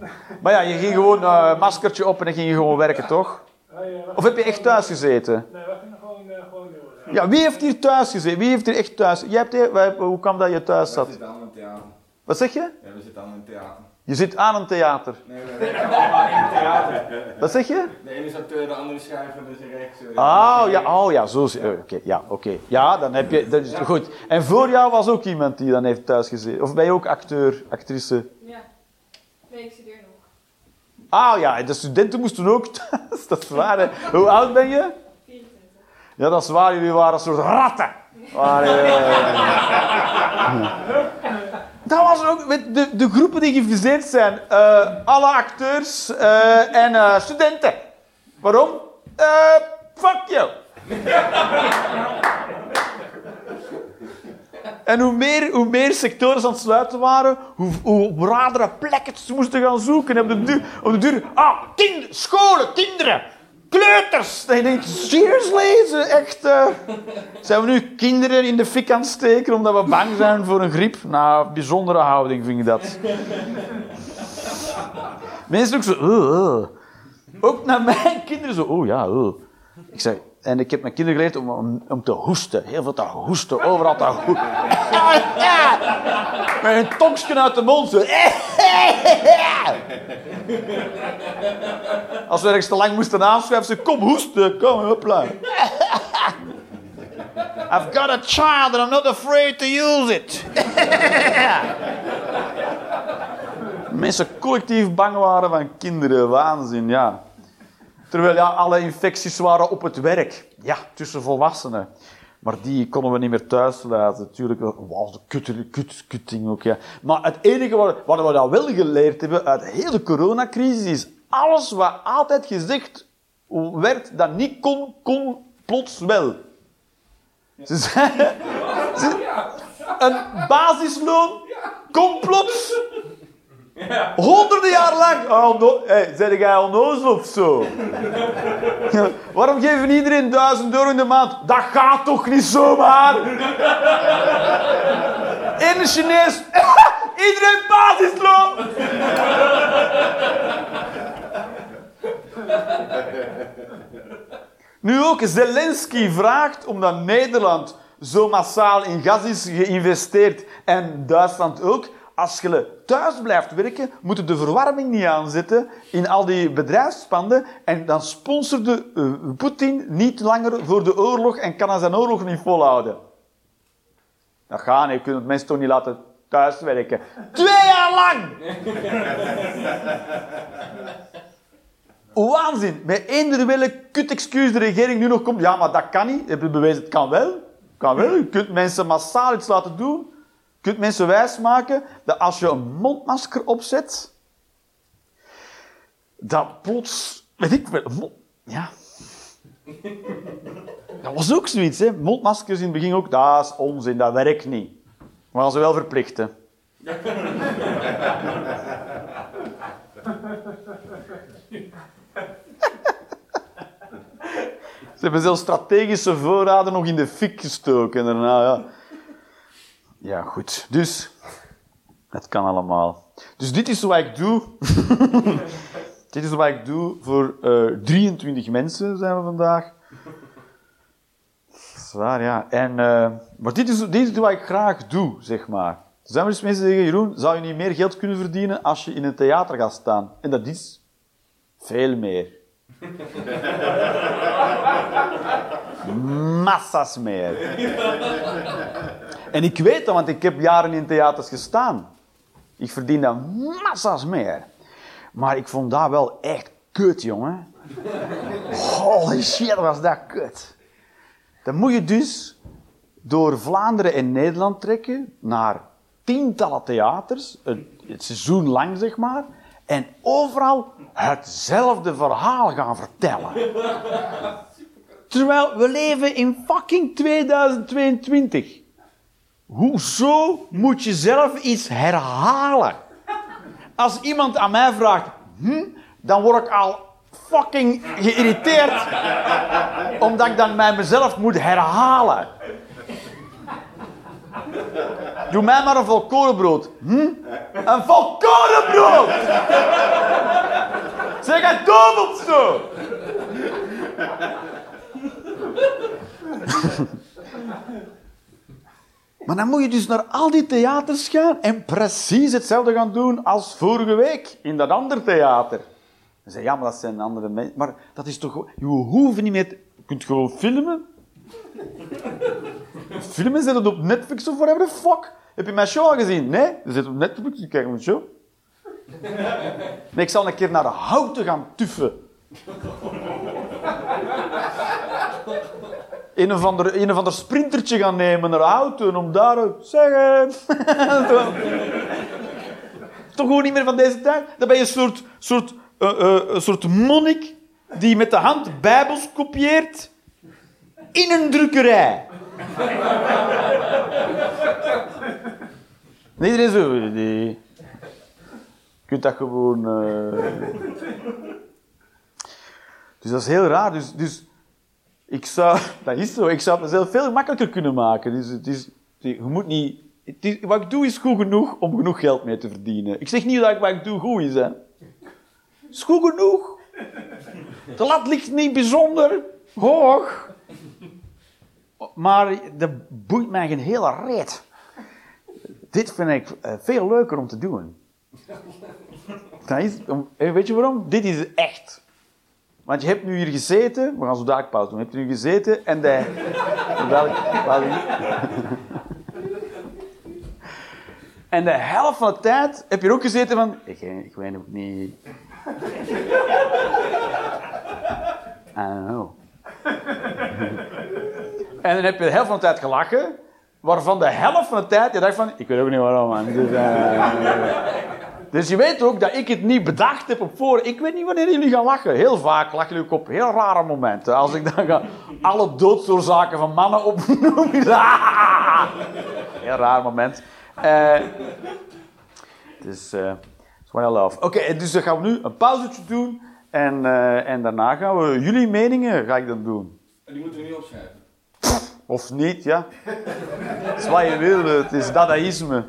Maar ja, je ging gewoon een maskertje op en dan ging je gewoon werken, toch? Eh, Of heb je echt thuis gezeten? Nee, wij gingen gewoon, eh, gewoon door. Ja, wie heeft hier thuis gezeten? Wie heeft hier echt thuis? Jij hebt hier, wij- hoe kwam dat je thuis We zat? zitten aan een theater. Wat zeg je? Ja, we zitten aan een theater. Je zit aan een theater. Nee, werken allemaal in een theater. Wat zeg je? De ene is acteur, de andere schrijver, dus een regisseur. Oh ja, oh, ja zo. is- eh, Oké, ja, oké. Ja, dan heb je. Dat is goed. En voor jou was ook iemand die dan heeft thuis gezeten. Of ben je ook acteur, actrice? Ja. Nee, ik studeer nog. Ah ja, de studenten moesten ook thuis. Dat is waar. Hè. Hoe oud ben je? 24. Ja, dat is waar. Jullie waren een soort ratten. Eh, Dat was ook met de, de groepen die gefuseerd zijn. Eh, alle acteurs eh, en eh, studenten. Waarom? Fuck you. En hoe meer, hoe meer sectoren aan het sluiten waren, hoe, hoe radere plekken ze moesten gaan zoeken. En op de duur, de duur ah, kind, scholen, kinderen, kleuters. Dat je denkt, seriously? Echt, eh, zijn we nu kinderen in de fik aan het steken omdat we bang zijn voor een griep? Nou, bijzondere houding vind ik dat. Mensen ook zo, "Oh, oh." Ook naar mijn kinderen zo, oh ja. Ik zeg, en ik heb mijn kinderen geleerd om, om, te hoesten. Heel veel te hoesten, overal te hoesten. Met een tongstje uit de mond. Als we ergens te lang moesten aanschuiven, ze kom hoesten, kom, hopla. I've got a child and I'm not afraid to use it. Mensen collectief bang waren van kinderen, waanzin, ja. Terwijl ja, alle infecties waren op het werk. Ja, tussen volwassenen. Maar die konden we niet meer thuis laten. Natuurlijk, wauw, de kut, kut, kutting ook, ja. Maar het enige wat, wat we dan wel geleerd hebben uit heel de coronacrisis is alles wat altijd gezegd werd dat niet kon, kon plots wel. Ze zeiden, ze- een basisloon kon plots honderden jaar lang. Oh, hey, jij onnozel of zo? Waarom geven iedereen duizend euro in de maand? Dat gaat toch niet zomaar? In de Chinees, iedereen basisloon. Nu ook, Zelensky vraagt omdat Nederland zo massaal in gas is geïnvesteerd en Duitsland ook. Als je thuis blijft werken, moet je de verwarming niet aanzetten in al die bedrijfspanden en dan sponsorde eh, Poetin niet langer voor de oorlog en kan hij zijn oorlog niet volhouden. Dat gaat niet, je kunt mensen toch niet laten thuiswerken. Twee jaar lang! Waanzin. Met eender welke kut excuus de regering nu nog komt. Ja, maar dat kan niet. Heb je bewezen, het kan wel. Kan wel. Je kunt mensen massaal iets laten doen. Kunt mensen wijsmaken dat als je een mondmasker opzet, dat plots, weet ik wel, ja. Dat was ook zoiets, hè. Mondmaskers in het begin ook, dat is onzin, dat werkt niet. We gaan ze wel verplichten. Ze hebben zelfs strategische voorraden nog in de fik gestoken. En daarna, ja. Ja, goed. Dus, het kan allemaal. Dus dit is wat ik doe. dit is wat ik doe voor eh 23 mensen, zijn we vandaag. Dat is waar, ja. En, eh, maar dit is, dit is wat ik graag doe, zeg maar. Er zijn wel eens mensen die zeggen, Jeroen, zou je niet meer geld kunnen verdienen als je in een theater gaat staan? En dat is veel meer. Massa's meer. En ik weet dat, want ik heb jaren in theaters gestaan. Ik verdien dan massa's meer. Maar ik vond dat wel echt kut, jongen. Holy shit, was dat kut. Dan moet je dus door Vlaanderen en Nederland trekken naar tientallen theaters, een, het seizoen lang zeg maar, en overal hetzelfde verhaal gaan vertellen. Terwijl we leven in fucking 2022. Hoezo moet je zelf iets herhalen? Als iemand aan mij vraagt, hm, dan word ik al fucking geïrriteerd. Omdat ik dan mij mezelf moet herhalen. Doe mij maar een volkorenbrood. Hm? Een volkorenbrood! Zeg het zo! Maar dan moet je dus naar al die theaters gaan en precies hetzelfde gaan doen als vorige week in dat andere theater. Dan zeg je, ja, maar dat zijn andere mensen. Maar dat is toch... Je hoeft niet meer... Je kunt gewoon filmen. Filmen, het op Netflix of whatever the fuck. Heb je mijn show al gezien? Nee? Je zit op Netflix, je kijkt mijn show. Nee, ik zal een keer naar de houten gaan tuffen. Een of ander, een of ander sprintertje gaan nemen naar auto om daar ook zeggen. Toch gewoon niet meer van deze tijd? Dan ben je een soort, soort, eh, eh, een soort monnik die met de hand bijbels kopieert in een drukkerij. Iedereen zo. Je kunt dat gewoon... eh. Dus dat is heel raar. Dus, dus ik zou... Dat is zo. Ik zou het mezelf veel makkelijker kunnen maken. Dus het is... Je moet niet... Is, wat ik doe is goed genoeg om genoeg geld mee te verdienen. Ik zeg niet dat wat ik doe goed is, hè. Het is goed genoeg. De lat ligt niet bijzonder hoog. Maar dat boeit mij geen hele reet. Dit vind ik eh, veel leuker om te doen. Eh, weet je waarom? Dit is echt. Want je hebt nu hier gezeten, we gaan zo dadelijk pauze doen. Je hebt nu gezeten en de. En de helft van de tijd heb je ook gezeten van. Ik, ik weet ook niet. I don't know. En dan heb je de helft van de tijd gelachen, waarvan de helft van de tijd je dacht van, ik weet ook niet waarom, man. Dus, eh, dus je weet ook dat ik het niet bedacht heb op voor. Ik weet niet wanneer jullie gaan lachen. Heel vaak lachen jullie ook op heel rare momenten. Als ik dan ga alle doodsoorzaken van mannen opnoem. Heel raar moment. Eh dus, eh it's what I love. Oké, dus dan gaan we nu een pauzetje doen. En, eh, en daarna gaan we jullie meningen ga ik dan doen. En die moeten we niet opschrijven. Of niet, ja. Het is wat je wil, het is dadaïsme.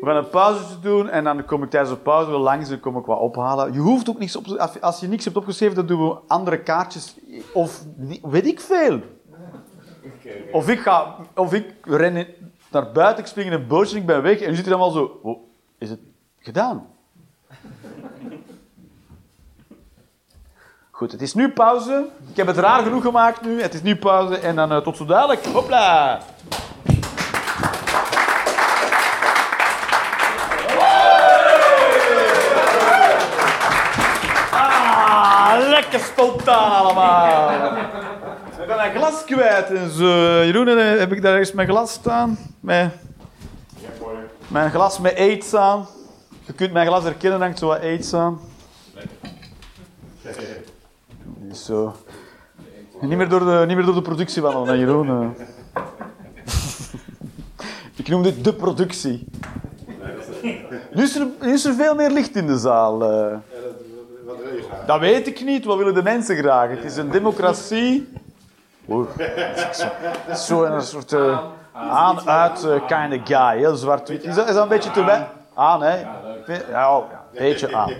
We gaan een pauzetje doen en dan kom ik tijdens de pauze wel langs en kom ik wat ophalen. Je hoeft ook niks op te- als- je niks hebt opgeschreven, dan doen we andere kaartjes. Of weet ik veel. Of ik, ga, of ik ren naar buiten, ik spring in een bootje en ik ben weg. En nu zit je dan wel zo... Oh, is het gedaan? Goed, het is nu pauze. Ik heb het raar genoeg gemaakt nu. Het is nu pauze en dan eh, tot zo dadelijk. Hopla! Ah, lekker spontaan allemaal. Ik ben mijn glas kwijt en zo. Jeroen, eh, heb ik daar ergens mijn glas staan? Met, mijn glas met aids aan. Je kunt mijn glas herkennen, hangt zo wat aids aan. Zo. Niet meer door de, niet meer door de productie wandelen, hè, Jeroen. eh. Ik noem dit de productie. Nu is, er, nu is er veel meer licht in de zaal. eh. Dat weet ik niet. Wat willen de mensen graag? Het is een democratie. Zo een soort eh, aan-uit eh, kind of guy. Heel zwart-wit. Is dat, een beetje te wij? Aan, hè? Ja, ja, een beetje aan.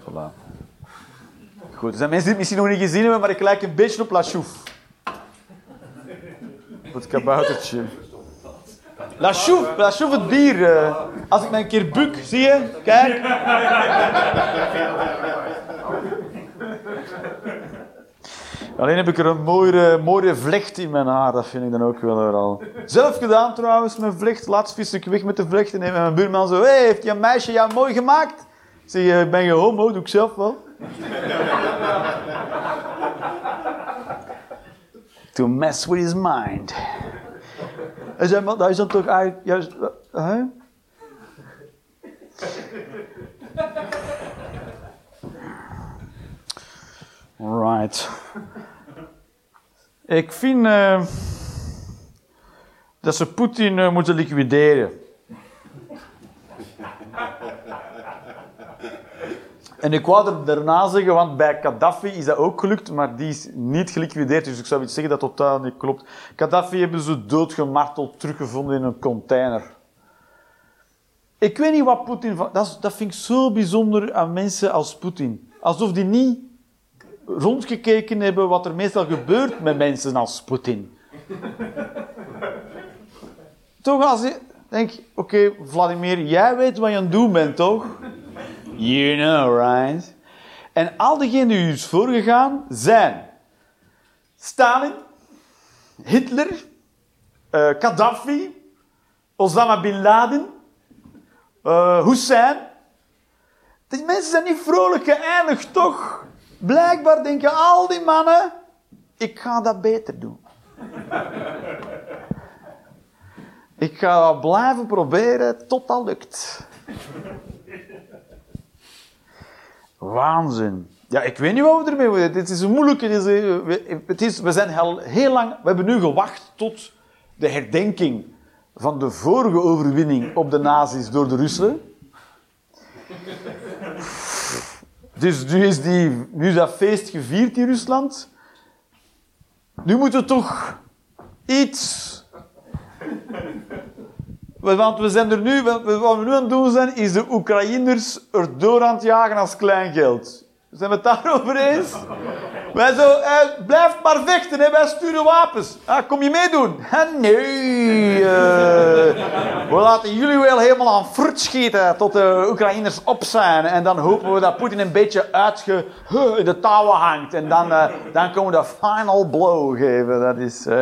Voilà. Goed, er zijn mensen die het misschien nog niet gezien hebben, maar ik lijk een beetje op La Chouf. Op het kaboutertje. La Chouf, La Chouf het bier. eh. als ik me een keer buk, zie je? Kijk. Alleen heb ik er een mooie, mooie vlecht in mijn haar, dat vind ik dan ook wel al. Zelf gedaan trouwens, mijn vlecht. Laatst vis ik weg met de vlecht en mijn buurman zo... Hé, hey, heeft je meisje jou mooi gemaakt? Ik zeg, eh, ben je homo? Doe ik zelf wel. To mess with his mind. Hij zei, dat is dan toch eigenlijk juist... Hè? Right. Ik vind eh, dat ze Poetin eh, moeten liquideren. En ik wou er daarna zeggen, want bij Gaddafi is dat ook gelukt, maar die is niet geliquideerd. Dus ik zou iets zeggen dat totaal niet klopt. Gaddafi hebben ze doodgemarteld teruggevonden in een container. Ik weet niet wat Poetin. Dat, dat vind ik zo bijzonder aan mensen als Poetin. Alsof die niet rondgekeken hebben wat er meestal gebeurt met mensen als Poetin. toch als je denkt, oké, Vladimir, jij weet wat je aan het doen bent, toch? You know, right? En al diegenen die is voorgegaan zijn Stalin, Hitler, uh, Gaddafi, Osama Bin Laden, uh, Hussein. Die mensen zijn niet vrolijk geëindigd, toch? Blijkbaar denken al die mannen, ik ga dat beter doen. ik ga blijven proberen tot dat lukt. Waanzin. Ja, ik weet niet wat we ermee moeten. Het is een moeilijke. Het is, we zijn heel, heel lang. We hebben nu gewacht tot de herdenking van de vorige overwinning op de nazi's door de Russen. Dus nu is, die, nu dat feest gevierd in Rusland. Nu moeten we toch iets. Want we zijn er nu, wat we nu aan het doen zijn, is de Oekraïners erdoor aan het jagen als kleingeld. Zijn we het daarover eens? Wij zo, eh, blijf maar vechten, hè. wij sturen wapens. Ah, kom je meedoen? nee. Uh, we laten jullie wel helemaal aan fruit schieten tot de Oekraïners op zijn. En dan hopen we dat Poetin een beetje uitge in de touwen hangt. En dan, uh, dan komen we de final blow geven. Dat is uh,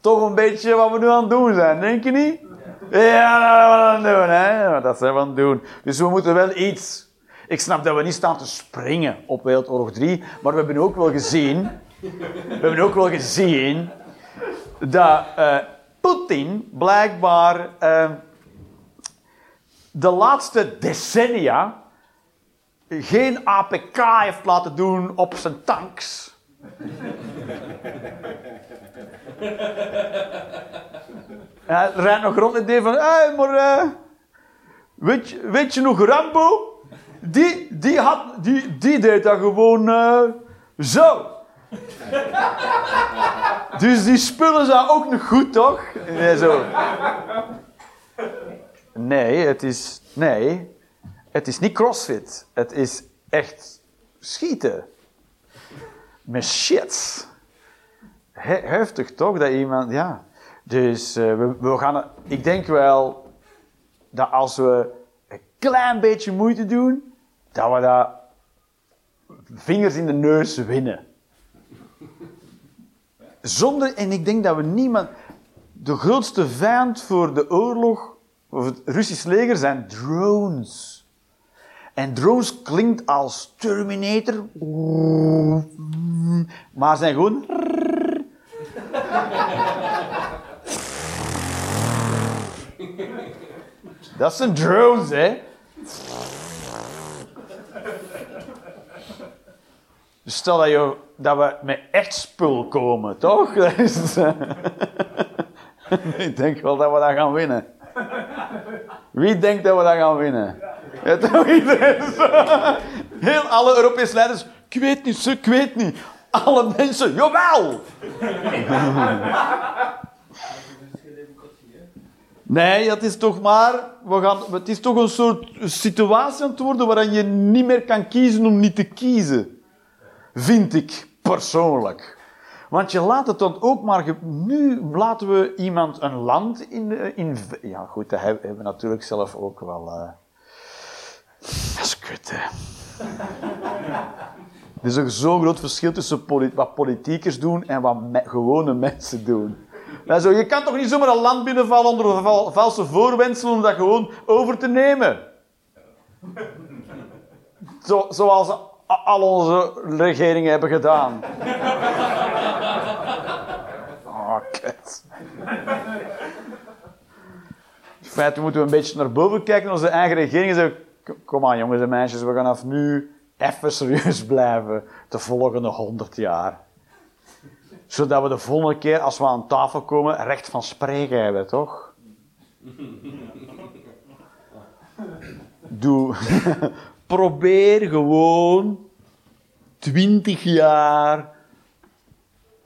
toch een beetje wat we nu aan het doen zijn, denk je niet? Ja, dat we aan doen, hè. Dat zijn we aan het doen. Dus we moeten wel iets ik snap dat we niet staan te springen op Wereldoorlog 3, maar we hebben ook wel gezien, we hebben ook wel gezien dat uh, Poetin blijkbaar uh, de laatste decennia geen APK heeft laten doen op zijn tanks. Hij rijdt nog rond het idee van, hey, maar uh, weet, je, weet je nog Rambo? die, die, had, die, die deed dat gewoon uh, zo. dus die spullen zijn ook nog goed, toch? Nee, zo. Nee, het is... Nee. Het is niet crossfit. Het is echt schieten. Met shit. heftig toch, dat iemand... Ja. Dus uh, we, we gaan... Ik denk wel dat als we een klein beetje moeite doen dat we dat vingers in de neus winnen. Zonder, en ik denk dat we niemand. De grootste vijand voor de oorlog, of het Russisch leger, zijn drones. En drones klinkt als Terminator, maar zijn gewoon. Dat zijn drones, hè? Dus stel dat, je, dat we met echt spul komen, toch? ik denk wel dat we dat gaan winnen. Wie denkt dat we dat gaan winnen? Ja, iedereen Heel alle Europese leiders. Ik weet niet, ik weet niet. Alle mensen, jawel! Nee, het is toch maar... We gaan, het is toch een soort situatie aan het worden waarin je niet meer kan kiezen om niet te kiezen vind ik persoonlijk. Want je laat het dan ook maar. Nu laten we iemand een land in. in ja, goed, dat hebben we natuurlijk zelf ook wel. Uh... Dat is kut, hè. Er is een zo'n groot verschil tussen wat politiekers doen en wat gewone mensen doen. Zo, je kan toch niet zomaar een land binnenvallen onder valse voorwendselen om dat gewoon over te nemen? Zo, zoals al onze regeringen hebben gedaan. Oh, kut. In feite moeten we een beetje naar boven kijken onze eigen regering en zeggen: Kom aan, jongens en meisjes, we gaan af nu even serieus blijven de volgende honderd jaar. Zodat we de volgende keer, als we aan tafel komen, recht van spreken hebben, toch? Doe. probeer gewoon twintig jaar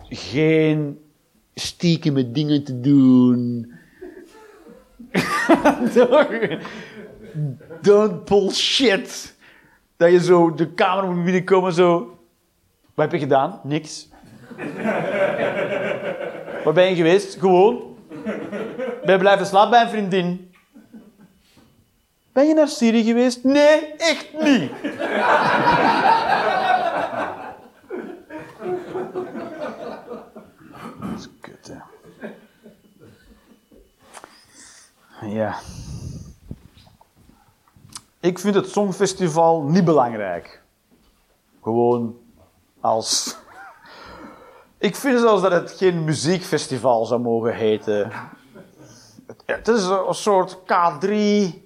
geen stiekeme dingen te doen. Don't bullshit. Dat je zo de kamer moet binnenkomen zo... Wat heb je gedaan? Niks. Waar ben je geweest? Gewoon. Ben je blijven slapen bij een vriendin? Ben je naar Syrië geweest? Nee, echt niet. Dat is kut, hè. Ja. Ik vind het Songfestival niet belangrijk. Gewoon als. Ik vind zelfs dat het geen muziekfestival zou mogen heten. Het- Het is een soort K3.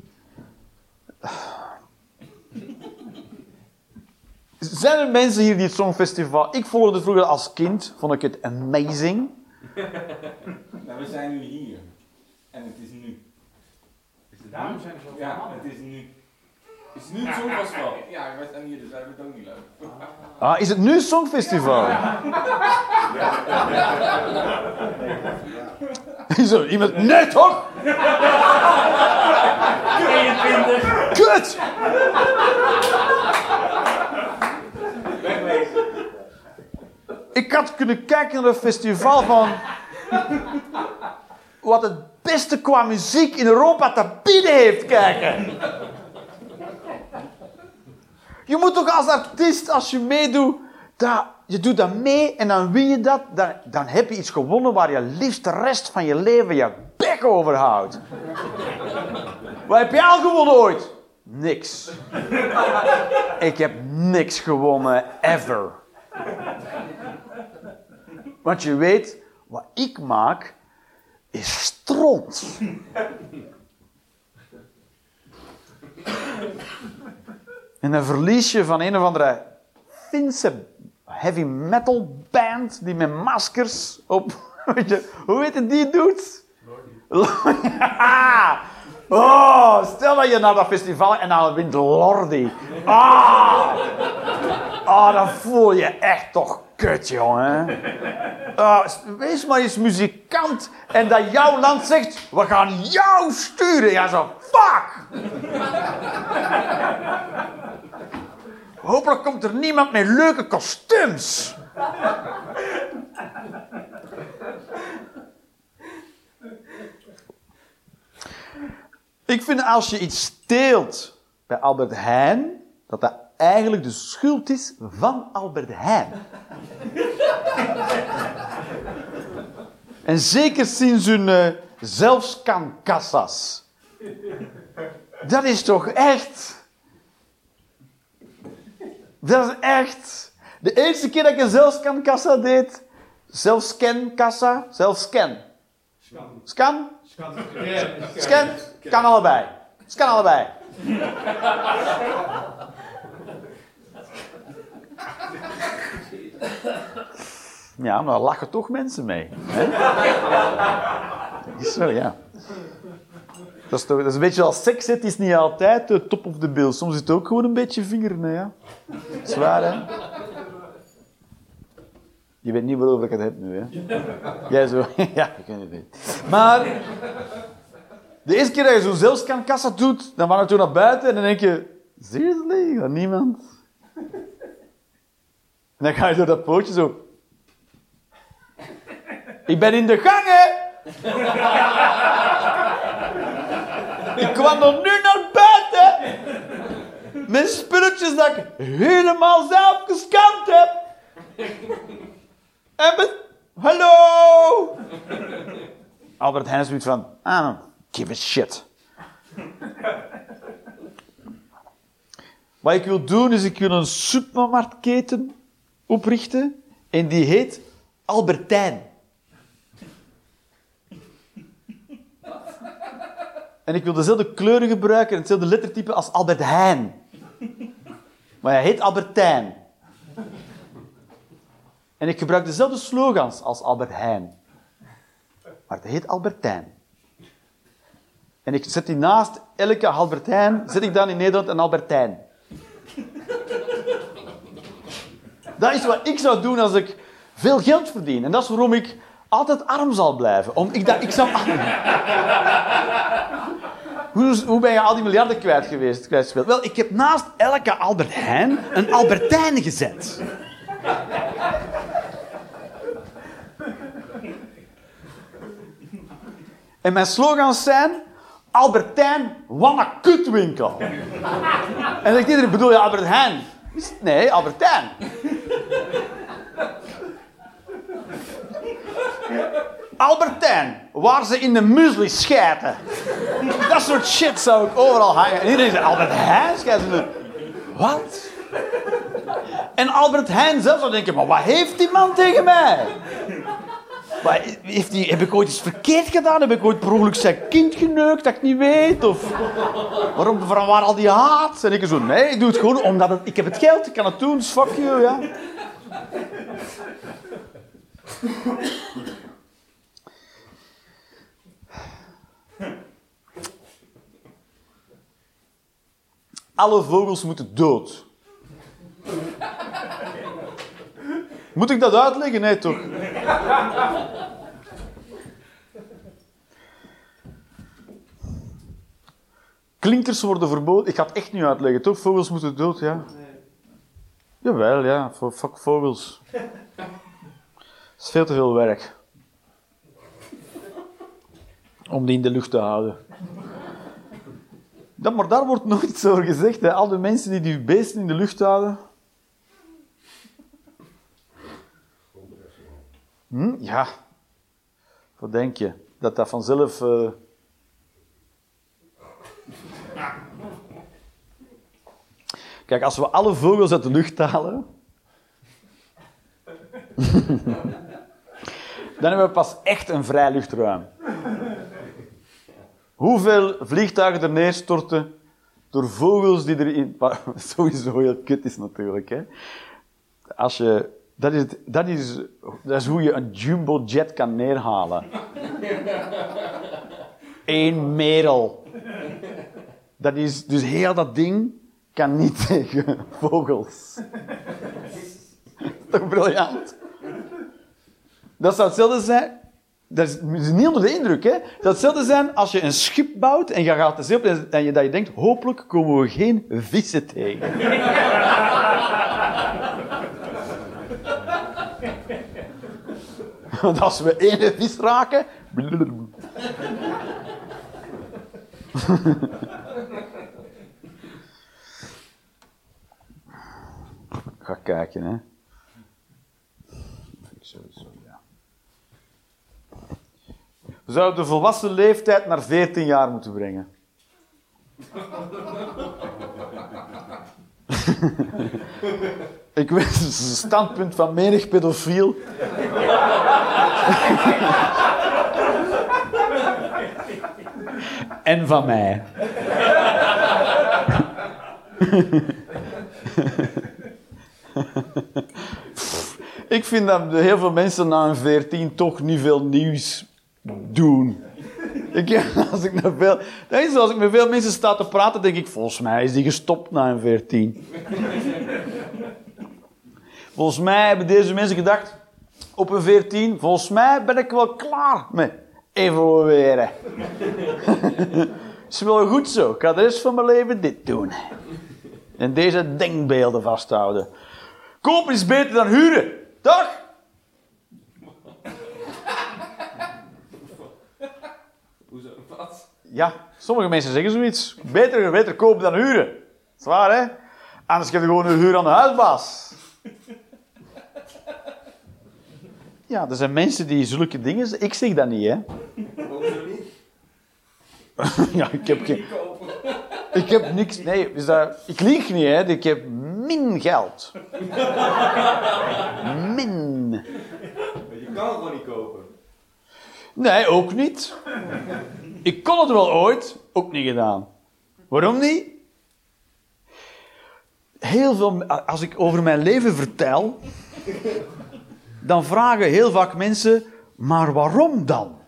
Zijn er mensen hier die het Songfestival. Ik volgde het vroeger als kind, vond ik het amazing. Nou, we zijn nu hier. En het is nu. Daarom zijn ze zo Ja, het is nu. Het is nu het Songfestival. Ja, wij staan hier, dus wij hebben het ook niet leuk. Ah, is het nu Songfestival? Zo, iemand. Nee, toch? 22. Kut! Ik had kunnen kijken naar een festival van. wat het beste qua muziek in Europa te bieden heeft kijken. Je moet toch als artiest, als je meedoet, dat, je doet dat mee en dan win je dat, dan, dan heb je iets gewonnen waar je liefst de rest van je leven je bek over houdt. Wat heb jij al gewonnen ooit? Niks. Ik heb niks gewonnen, ever. Want je weet, wat ik maak, is stront. En dan verlies je van een of andere Finse heavy metal band die met maskers op. Hoe heet het die doet? Ja. Oh, stel dat je naar dat festival en dan wint Lordi. Ah! Ah, dan voel je echt toch kut, jongen. Ah, wees maar eens muzikant en dat jouw land zegt, we gaan jou sturen. Ja, zo, fuck! Hopelijk komt er niemand met leuke kostuums. Ik vind als je iets steelt bij Albert Heijn, dat dat eigenlijk de schuld is van Albert Heijn. en zeker sinds hun uh, zelfscankassas. Dat is toch echt... Dat is echt... De eerste keer dat ik een zelfscankassa deed... Zelfscankassa? Zelfscan. Scan? Scan? Kan allebei. Scan allebei. Ja, maar daar lachen toch mensen mee. Hè? Zo, ja. Dat is, toch, dat is een beetje als seks, het is niet altijd de top of the bill. Soms is het ook gewoon een beetje vingeren, hè. ja. Zwaar, hè? Je weet niet waarover ik het heb nu, hè? Jij zo, ja, ik weet het niet. Maar, de eerste keer dat je zo'n zelfscankassa doet, dan gaan we toen naar buiten en dan denk je, seriously, niemand? En dan ga je door dat pootje zo... Ik ben in de gang, hè! Ik kwam er nu naar buiten met spulletjes dat ik helemaal zelf gescand heb. En met... Hallo! Albert Heijn zoiets van... I don't give a shit. Wat ik wil doen, is ik wil een supermarktketen oprichten. En die heet Albertijn. En ik wil dezelfde kleuren gebruiken en hetzelfde lettertype als Albert Heijn. Maar hij heet Albertijn. En ik gebruik dezelfde slogans als Albert Heijn. Maar het heet Albertijn. En ik zet die naast elke Albertijn, zet ik dan in Nederland een Albertijn. Dat is wat ik zou doen als ik veel geld verdien. En dat is waarom ik altijd arm zal blijven. Om, ik, dat, ik zou... Hoe, ben je al die miljarden kwijt geweest? Wel, ik heb naast elke Albert Heijn een Albertijn gezet. En mijn slogans zijn... Albertijn, wat een kutwinkel. en zegt iedereen, bedoel je Albert Heijn? Nee, Albertijn. Albertijn, waar ze in de muesli schijten. Dat soort shit zou ik overal hangen. En iedereen zegt, Albert Heijn schijten Wat? En Albert Heijn zelf zou denken, maar wat heeft die man tegen mij? Maar heeft die, heb ik ooit iets verkeerd gedaan? Heb ik ooit per zijn kind geneukt dat ik niet weet? Of waarom, waar al die haat? En ik zo, nee, ik doe het gewoon omdat ik heb het geld, ik kan het doen, fuck you, ja. Alle vogels moeten dood. Moet ik dat uitleggen? Nee, toch? Klinkers worden verboden. Ik ga het echt niet uitleggen, toch? Vogels moeten dood, ja? Jawel, ja. Fuck vogels. Dat is veel te veel werk. Om die in de lucht te houden. Dat, maar daar wordt nooit zo gezegd. Al die mensen die die beesten in de lucht houden. Hm? Ja. Wat denk je? Dat dat vanzelf... eh, Kijk, als we alle vogels uit de lucht halen... dan hebben we pas echt een vrij luchtruim. Hoeveel vliegtuigen er neerstorten door vogels die erin... Sowieso heel kut is natuurlijk, hè. Als je... Dat is, dat, is, dat is hoe je een jumbo-jet kan neerhalen. Eén merel. Dat is, dus heel dat ding kan niet tegen vogels. Toch briljant? Dat zou hetzelfde zijn. Dat is, niet onder de indruk, hè? Dat zou hetzelfde zijn als je een schip bouwt en je gaat de zee op en je, dat je denkt: hopelijk komen we geen vissen tegen. Want als we één vis raken. Ga kijken, hè. We zouden de volwassen leeftijd naar 14 jaar moeten brengen. Ik weet, het is standpunt van menig pedofiel. en van mij. Ik vind dat heel veel mensen na een 14 toch niet veel nieuws doen. Ik, als, ik met veel, als ik met veel mensen sta te praten, denk ik, volgens mij is die gestopt na een 14. volgens mij hebben deze mensen gedacht, op een 14, volgens mij ben ik wel klaar met evolueren. is wel goed zo, ik ga de rest van mijn leven dit doen. En deze denkbeelden vasthouden. Kopen is beter dan huren, toch? Hoezo? Wat? Ja, sommige mensen zeggen zoiets. Beter, beter kopen dan huren. Dat is waar, hè? Anders geef je gewoon een huur aan de huisbaas. Ja, er zijn mensen die zulke dingen... zeggen. Ik zeg dat niet, hè? Ja, ik heb geen... Ik heb niks... Nee, is dat... ik lieg niet, hè? Ik heb min geld. Min. Maar je kan het gewoon niet kopen. Nee, ook niet. Ik kon het wel ooit, ook niet gedaan. Waarom niet? Heel veel, als ik over mijn leven vertel, dan vragen heel vaak mensen, maar waarom dan?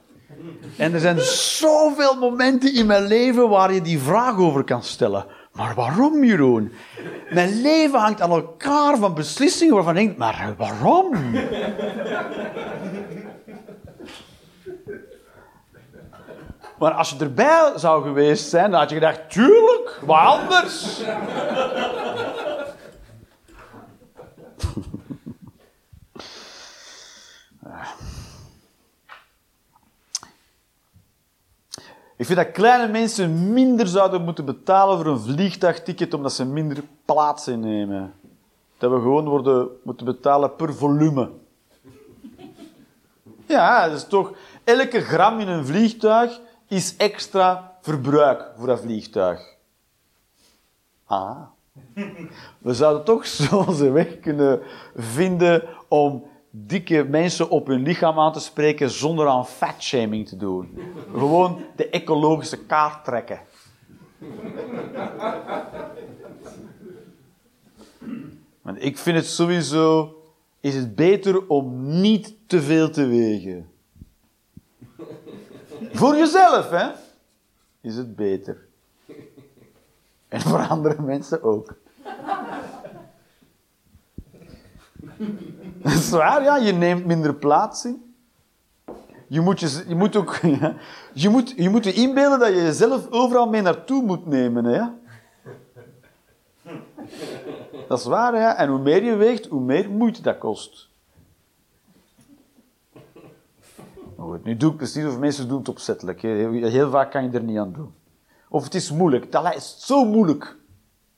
En er zijn zoveel momenten in mijn leven waar je die vraag over kan stellen. Maar waarom, Jeroen? Mijn leven hangt aan elkaar van beslissingen waarvan ik denk, maar waarom? Maar als je erbij zou geweest zijn, dan had je gedacht, tuurlijk, wat anders. Ik vind dat kleine mensen minder zouden moeten betalen voor een vliegtuigticket omdat ze minder plaats innemen. Dat we gewoon worden, moeten betalen per volume. Ja, dat is toch elke gram in een vliegtuig is extra verbruik voor dat vliegtuig. Ah. We zouden toch zo onze weg kunnen vinden om dikke mensen op hun lichaam aan te spreken zonder aan fatshaming te doen. Gewoon de ecologische kaart trekken. Want ik vind het sowieso, is het beter om niet te veel te wegen. Voor jezelf, hè? Is het beter. En voor andere mensen ook. Dat is waar, ja. Je neemt minder plaats in. Je moet, je, je moet ook... Ja, je, moet, je moet inbeelden dat je jezelf overal mee naartoe moet nemen, hè. Dat is waar, ja. En hoe meer je weegt, hoe meer moeite dat kost. Maar nu doe ik precies of mensen doen het opzettelijk. Heel vaak kan je er niet aan doen. Of het is moeilijk. Dat is zo moeilijk.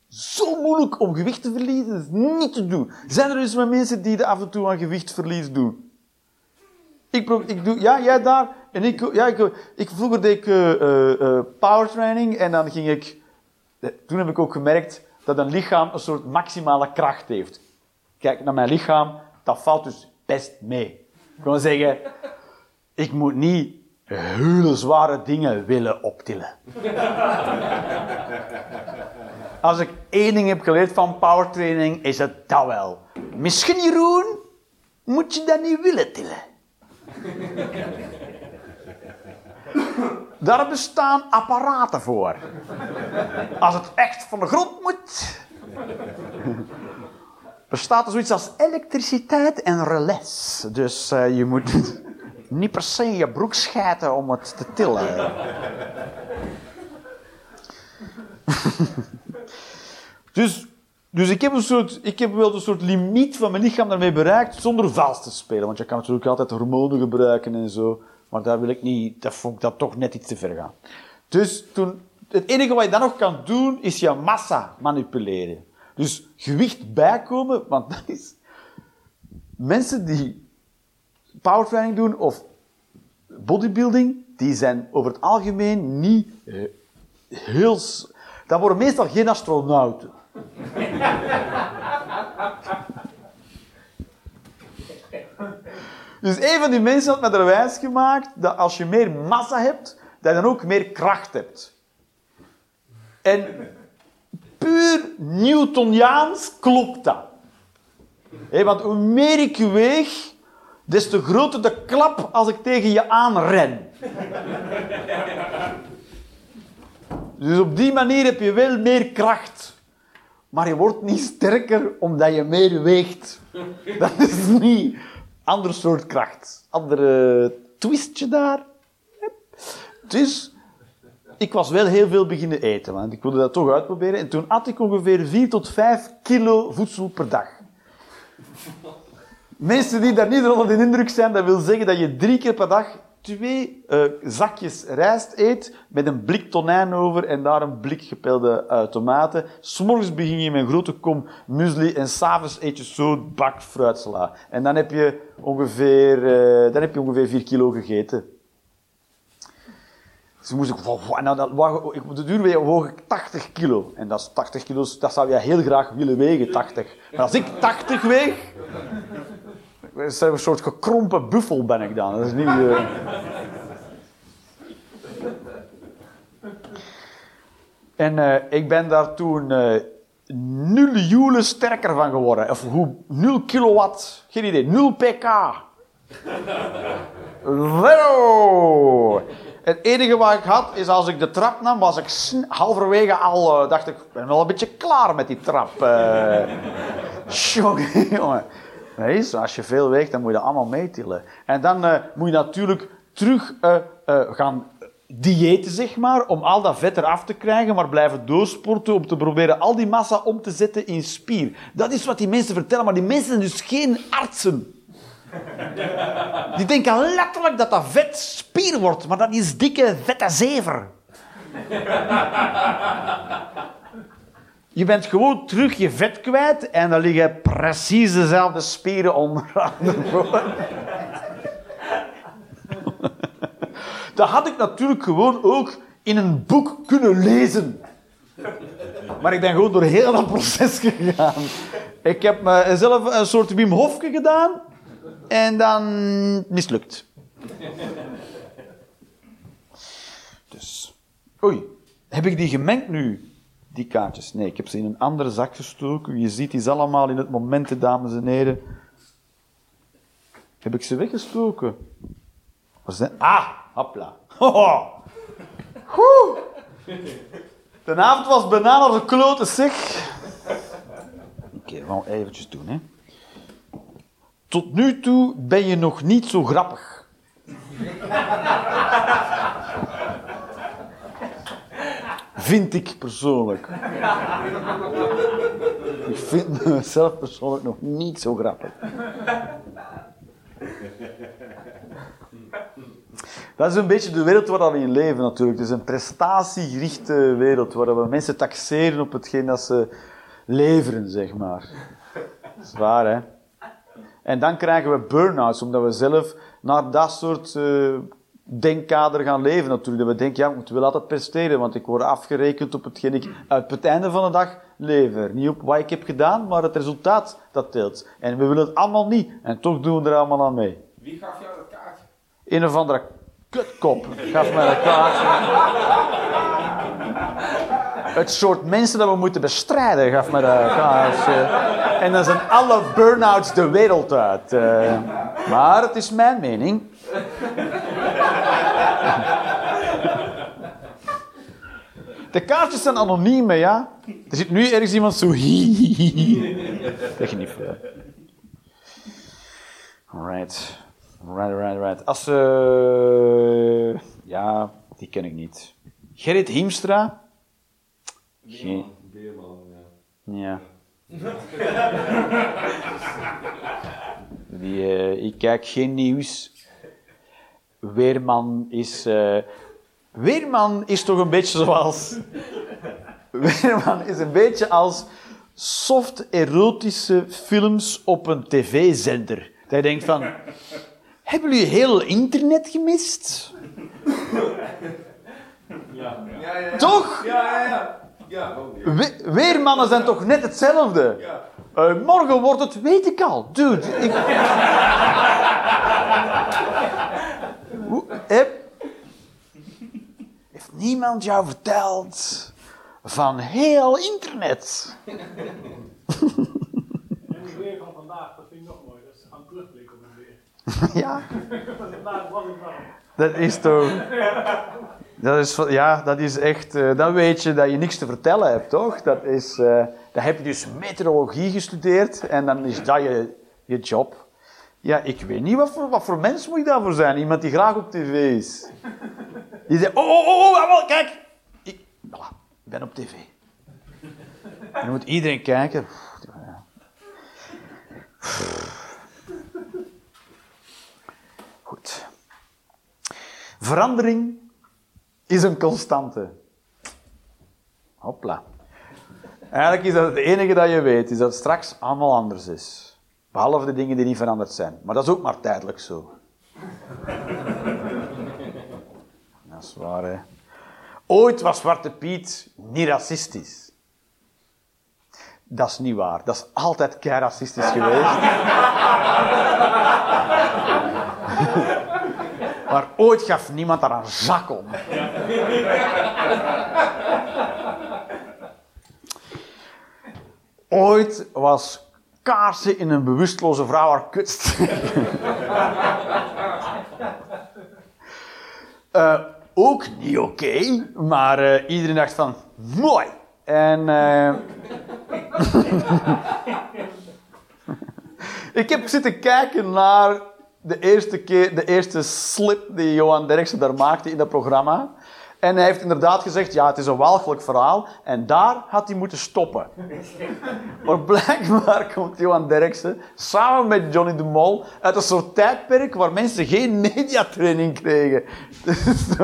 Zo moeilijk om gewicht te verliezen. Dat is niet te doen. Zijn er dus maar mensen die af en toe aan gewichtverlies doen? Ik, pro- ik doe, ja, jij daar. En ik, ja, ik, ik vroeger deed ik eh, eh, eh, powertraining en dan ging ik. Toen heb ik ook gemerkt dat een lichaam een soort maximale kracht heeft. Kijk naar mijn lichaam, dat valt dus best mee. Ik wil zeggen, ik moet niet hele zware dingen willen optillen. Als ik één ding heb geleerd van powertraining, is het dat wel. Misschien, Jeroen, moet je dat niet willen tillen. Daar bestaan apparaten voor. Als het echt van de grond moet, bestaat er zoiets als elektriciteit en relais. Dus eh, je moet niet per se je broek schijten om het te tillen. dus, dus ik heb, een soort, ik heb wel een soort limiet van mijn lichaam daarmee bereikt zonder vals te spelen. Want je kan natuurlijk altijd hormonen gebruiken en zo. Maar daar wil ik niet, dat vond ik dat toch net iets te ver gaan. Dus toen, het enige wat je dan nog kan doen, is je massa manipuleren. Dus gewicht bijkomen, want dat is... Mensen die powertraining doen of bodybuilding, die zijn over het algemeen niet eh, heel... Dat worden meestal geen astronauten. Dus een van die mensen had me er wijs gemaakt dat als je meer massa hebt, dat je dan ook meer kracht hebt. En puur Newtoniaans klopt dat. Want hoe meer ik weeg, des te groter de klap als ik tegen je aanren. Dus op die manier heb je wel meer kracht. Maar je wordt niet sterker omdat je meer weegt. Dat is niet ander soort kracht. Andere twistje daar. Dus ik was wel heel veel beginnen eten, want ik wilde dat toch uitproberen. En toen at ik ongeveer 4 tot 5 kilo voedsel per dag. Mensen die daar niet onder de indruk zijn, dat wil zeggen dat je drie keer per dag twee eh, zakjes rijst eet met een blik tonijn over en daar een blik gepelde eh, tomaten. S'morgens begin je met een grote kom muesli en s'avonds eet je zo'n bak fruitsla. En dan heb je ongeveer, eh, dan heb je ongeveer vier kilo gegeten. Dus moest ik, wow, dan, dat ik, de duur woog ik 80 kilo. En dat is 80 kilo, dat zou jij heel graag willen wegen, 80. Maar als ik 80 weeg, een soort gekrompen buffel ben ik dan. Dat is niet... eh. En eh, ik ben daar toen eh nul joule sterker van geworden. Of hoe, 0 kilowatt, geen idee, 0 pk. Het enige wat ik had, is als ik de trap nam, was ik halverwege al, dacht ik, ben wel een beetje klaar met die trap. Jongen, jongen. Nee, als je veel weegt, dan moet je dat allemaal meetillen. En dan eh, moet je natuurlijk terug eh, eh, gaan diëten, zeg maar, om al dat vet eraf te krijgen, maar blijven doorsporten om te proberen al die massa om te zetten in spier. Dat is wat die mensen vertellen, maar die mensen zijn dus geen artsen. Die denken letterlijk dat dat vet spier wordt, maar dat is dikke, vette zever. Je bent gewoon terug je vet kwijt en dan liggen precies dezelfde spieren onderaan. Dat had ik natuurlijk gewoon ook in een boek kunnen lezen. Maar ik ben gewoon door heel dat proces gegaan. Ik heb mezelf een soort Wim Hofke gedaan en dan mislukt. Dus. Oei, heb ik die gemengd nu? Die kaartjes. Nee, ik heb ze in een andere zak gestoken. Je ziet die allemaal in het moment, dames en heren. Heb ik ze weggestoken? Waar zijn... Ah. Woe. De avond was bijna als een klote zeg. Oké, we gaan eventjes doen, hè. Tot nu toe ben je nog niet zo grappig. Vind ik persoonlijk. Ik vind mezelf persoonlijk nog niet zo grappig. Dat is een beetje de wereld waar we in leven natuurlijk. Het is een prestatiegerichte wereld waar we mensen taxeren op hetgeen dat ze leveren, zeg maar. Dat is waar, hè? En dan krijgen we burn-outs, omdat we zelf naar dat soort uh, denkkader gaan leven natuurlijk. Dat we denken, ja, ik moet wel altijd presteren, want ik word afgerekend op hetgeen ik uit het einde van de dag lever. Niet op wat ik heb gedaan, maar het resultaat dat telt. En we willen het allemaal niet, en toch doen we er allemaal aan mee. Wie gaf jou dat kaartje? Een of andere kutkop gaf mij dat kaartje. Het soort mensen dat we moeten bestrijden gaf mij dat kaartje. En dan zijn alle burn-outs de wereld uit. Uh, maar het is mijn mening. De kaartjes zijn anoniem, ja. Er zit nu ergens iemand zo... Dat je niet veel. Alright. Right, right, right. Als ze... ja, die ken ik niet. Gerrit Hiemstra? Geen... Beerman, Ja. ja. Die, eh, ik kijk geen nieuws. Weerman is... eh, Weerman is toch een beetje zoals... Weerman is een beetje als soft erotische films op een tv-zender. Dat je denkt van... Hebben jullie heel internet gemist? Ja, ja, ja. Toch? Ja, ja, ja. Ja, oh, We- weermannen zijn toch net hetzelfde? ja. Eh, morgen wordt het, weet ik al. Dude, ik... Hoe, heb... Niemand jou verteld van heel internet? En het weer van vandaag, dat vind ik nog mooi. Dat is aan terugblik op het weer. ja, Vandaag was dat is toch... Dat is, ja, dat is echt... eh, dan weet je dat je niks te vertellen hebt, toch? Dat is... eh, dan heb je dus meteorologie gestudeerd en dan is dat je, je job. Ja, ik weet niet, wat voor, wat voor mens moet ik daarvoor zijn? Iemand die graag op tv is. Die zegt, oh, oh, oh, oh, jawel, kijk. Ik, ben op tv. En dan moet iedereen kijken. Goed. Verandering is een constante. Hopla. Eigenlijk is dat het enige dat je weet, is dat straks allemaal anders is. Behalve de dingen die niet veranderd zijn. Maar dat is ook maar tijdelijk zo. dat is waar, hè. Ooit was Zwarte Piet niet racistisch. Dat is niet waar. Dat is altijd kei racistisch geweest. maar ooit gaf niemand daar een zak om. Ooit was kaarsen in een bewusteloze vrouw haar. Eh, ook niet oké, maar eh, iedereen dacht van, mooi. En eh, ik heb zitten kijken naar de eerste, keer, de eerste slip die Johan Derksen daar maakte in dat programma. En hij heeft inderdaad gezegd, ja, het is een walgelijk verhaal. En daar had hij moeten stoppen. Maar blijkbaar komt Johan Derksen samen met Johnny de Mol uit een soort tijdperk waar mensen geen mediatraining kregen. Dus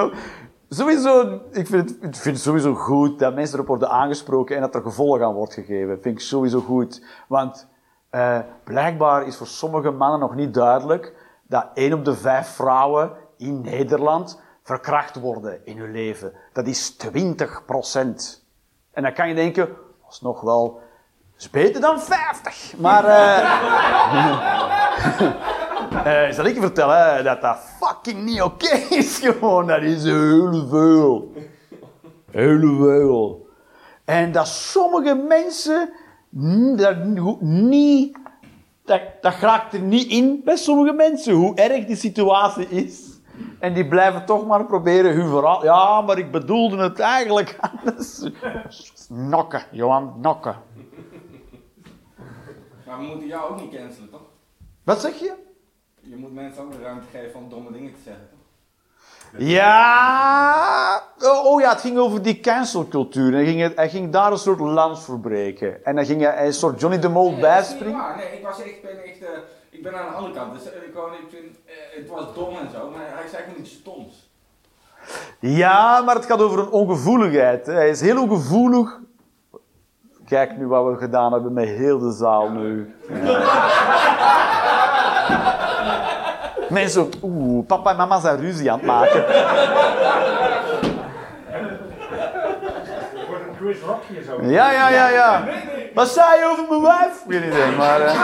Sowieso, ik vind, het, ik vind het sowieso goed dat mensen erop worden aangesproken en dat er gevolg aan wordt gegeven. vind ik sowieso goed. Want eh, blijkbaar is voor sommige mannen nog niet duidelijk dat één op de vijf vrouwen in Nederland verkracht worden in hun leven. Dat is 20% En dan kan je denken, dat is nog wel, is beter dan 50. Maar, eh, eh, zal ik je vertellen dat dat fucking niet oké is gewoon. Dat is heel veel. Heel veel. En dat sommige mensen n- dat niet, dat, dat raakt er niet in bij sommige mensen, hoe erg die situatie is. En die blijven toch maar proberen hun verhaal. Ja, maar ik bedoelde het eigenlijk anders. Nokken, Johan, nokken. Maar we moeten jou ook niet cancelen, toch? Wat zeg je? Je moet mensen ook de ruimte geven om domme dingen te zeggen, toch? Ja. Oh, oh ja, het ging over die cancelcultuur. Hij ging, hij ging daar een soort lans verbreken. En dan ging hij een soort Johnny de Mol Nee, bijspringen. Nee, ik was echt, ben echt, eh, ik ben aan de andere kant. Dus eh, ik, gewoon, ik vind, eh, het was dom en zo, maar hij zei gewoon iets stoms. Ja, maar het gaat over een ongevoeligheid. hè. Hij is heel ongevoelig. Kijk nu wat we gedaan hebben met heel de zaal nu. Mensen, oeh, papa en mama zijn ruzie aan het maken. Zo. Ja, ja, ja, ja. Wat zei je over mijn wijf? Ik weet niet, maar... eh.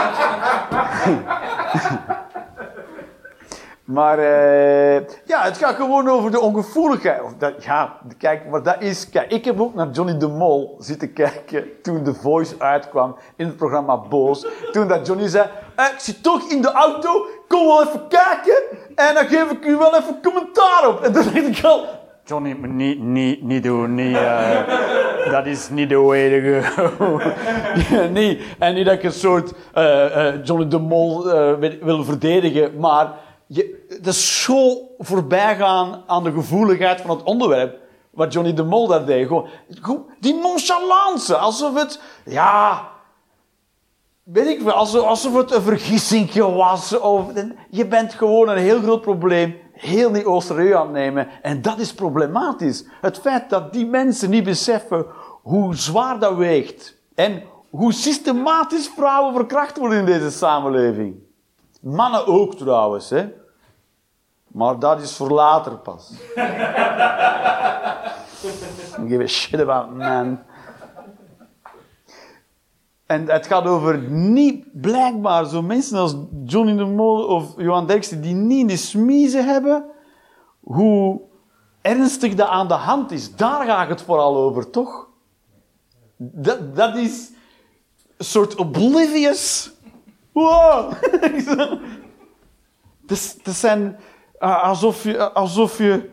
maar, eh, ja, het gaat gewoon over de ongevoeligheid. Of dat, ja, kijk, maar dat is... Kijk, ik heb ook naar Johnny de Mol zitten kijken toen The Voice uitkwam in het programma Boos. Toen dat Johnny zei, eh, ik zit toch in de auto, kom wel even kijken en dan geef ik u wel even commentaar op. En toen dacht ik al... Johnny, niet, niet, niet doen, niet... eh, dat is niet de way niet. En niet dat ik een soort eh, eh, Johnny de Mol wil, verdedigen, maar je, het is zo voorbijgaan aan de gevoeligheid van het onderwerp. Wat Johnny de Mol daar deed. Gewoon, die nonchalance, alsof het... Ja... Weet ik wel, alsof, alsof het een vergissingje was. Of, je bent gewoon een heel groot probleem heel niet serieus aan het nemen. En dat is problematisch. Het feit dat die mensen niet beseffen hoe zwaar dat weegt. En hoe systematisch vrouwen verkracht worden in deze samenleving. Mannen ook trouwens, hè. Maar dat is voor later pas. Give a shit about man. En het gaat over niet, blijkbaar, zo mensen als Johnny de Mol of Johan Derksen, die niet in de hebben hoe ernstig dat aan de hand is. Daar gaat het vooral over, toch? Dat, dat is een soort oblivious. Wow! Is zijn uh, alsof je, alsof je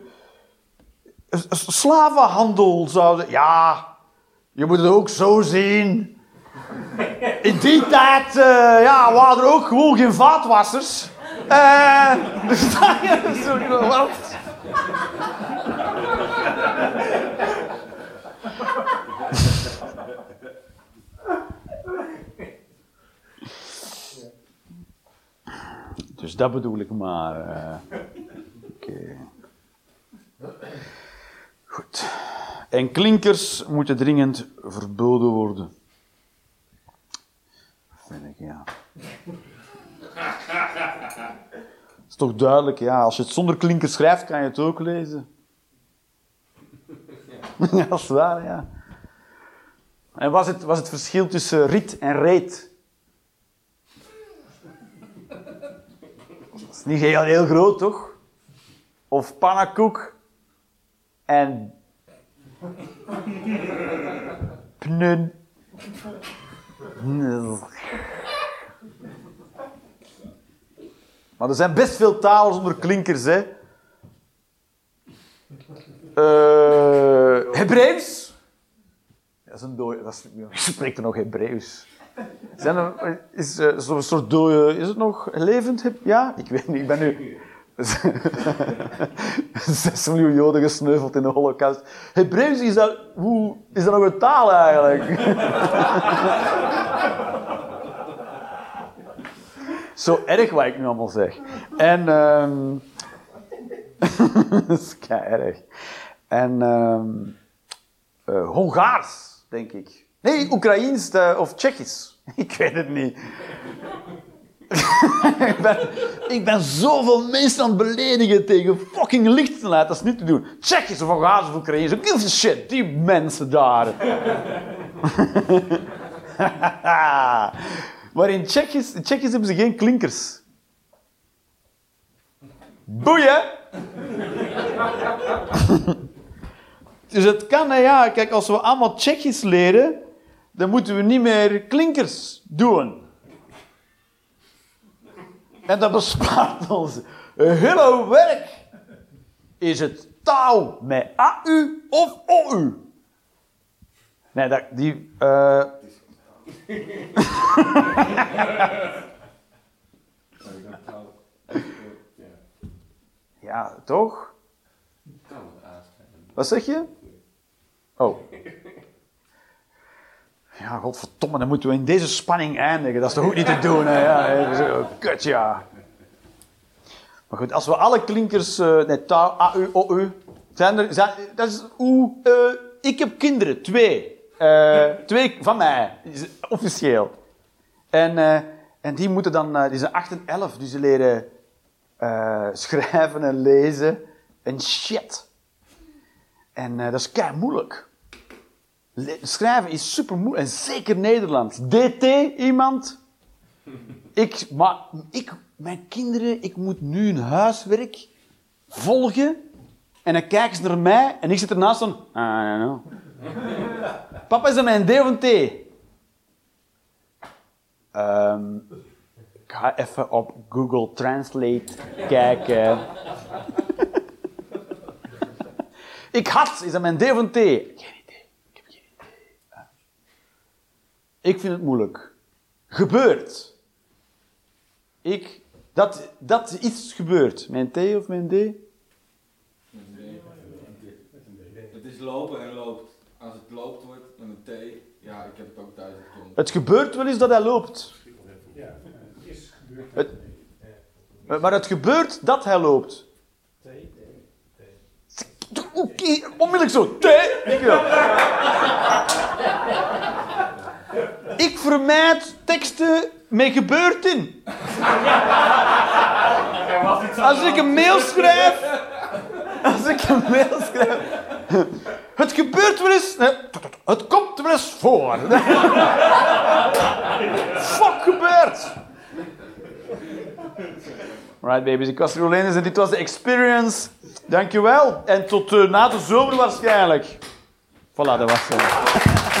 slavenhandel zou... Ja, je moet het ook zo zien. In die tijd eh, ja, waren er ook gewoon geen vaatwassers. Eh, dus? Dus dat bedoel ik maar. eh. Oké. Goed. En klinkers moeten dringend verboden worden. Vind ik, ja. is toch duidelijk, ja. Als je het zonder klinkers schrijft, kan je het ook lezen. ja, dat is waar, ja. En was het, was het verschil tussen rit en reet? Dat is niet heel, heel groot, toch? Of pannenkoek en pnun. Maar er zijn best veel talen zonder klinkers, hè. Eh Hebreeuws? Dat is een dode... Dat is, spreekt er nog Hebreeuws? Zijn er, is eh, soort dode... Is het nog levend? Ja? Ik weet niet. Ik ben nu... Zes miljoen Joden gesneuveld in de Holocaust. Hebreeuws is dat, hoe, is dat nog een taal eigenlijk? Zo erg wat ik nu allemaal zeg. En. ehm dat is erg. En. ehm eh, Hongaars, denk ik. Nee, Oekraïens eh, of Tsjechisch. Ik weet het niet. ik, ben, zoveel mensen aan het beledigen tegen fucking lichtsnelheid. Dat is niet te doen. Tsjechisch of Hongaars of a shit? Die mensen daar. maar in Tsjechisch, hebben ze geen klinkers. Boeien! dus het kan, ja. Kijk, als we allemaal Tsjechisch leren, dan moeten we niet meer klinkers doen. En dat bespaart ons hele werk. Is het taal met AU of OU? Nee, dat, die... eh, ja, toch? Wat zeg je? Oh. Ja, godverdomme, dan moeten we in deze spanning eindigen. Dat is toch ook niet te doen, hè? Ja, kut, ja. Maar goed, als we alle klinkers... eh nee, A, U, O, U... Zijn er... Zijn, dat is... Oeh, eh, ik heb kinderen, twee. Eh, twee van mij, officieel. En, eh, en die moeten dan... die zijn 8 en 11, dus ze leren schrijven en lezen en shit. En dat is kei moeilijk. Schrijven is super. En zeker Nederlands. DT, iemand? Ik, maar ik, mijn kinderen, ik moet nu een huiswerk volgen. En dan kijken ze naar mij en ik zit ernaast van... I don't know. Papa, is dat mijn D of T? Ehm, ik ga even op Google Translate kijken. ik had, is dat mijn D of een T? Geen idee. Ik heb geen idee. Ik vind het moeilijk. Gebeurt. Ik, dat, dat iets gebeurt. Mijn T of mijn D? Het is lopen en loopt. Als het loopt wordt, dan een T. Ja, ik heb het ook thuis gekomen. Het gebeurt wel eens dat hij loopt. Ja, het is gebeurd. Het, maar het gebeurt dat hij loopt. Oké, onmiddellijk zo. T. Ik vermijd teksten met gebeurt in. Als ik een mail schrijf. Als ik een mail schrijf. Het gebeurt wel eens. Het komt wel eens voor. Fuck gebeurt. Right babies, ik was Rolandus en dit was de experience. Dankjewel. En tot eh, na de zomer waarschijnlijk. Voilà, dat was het.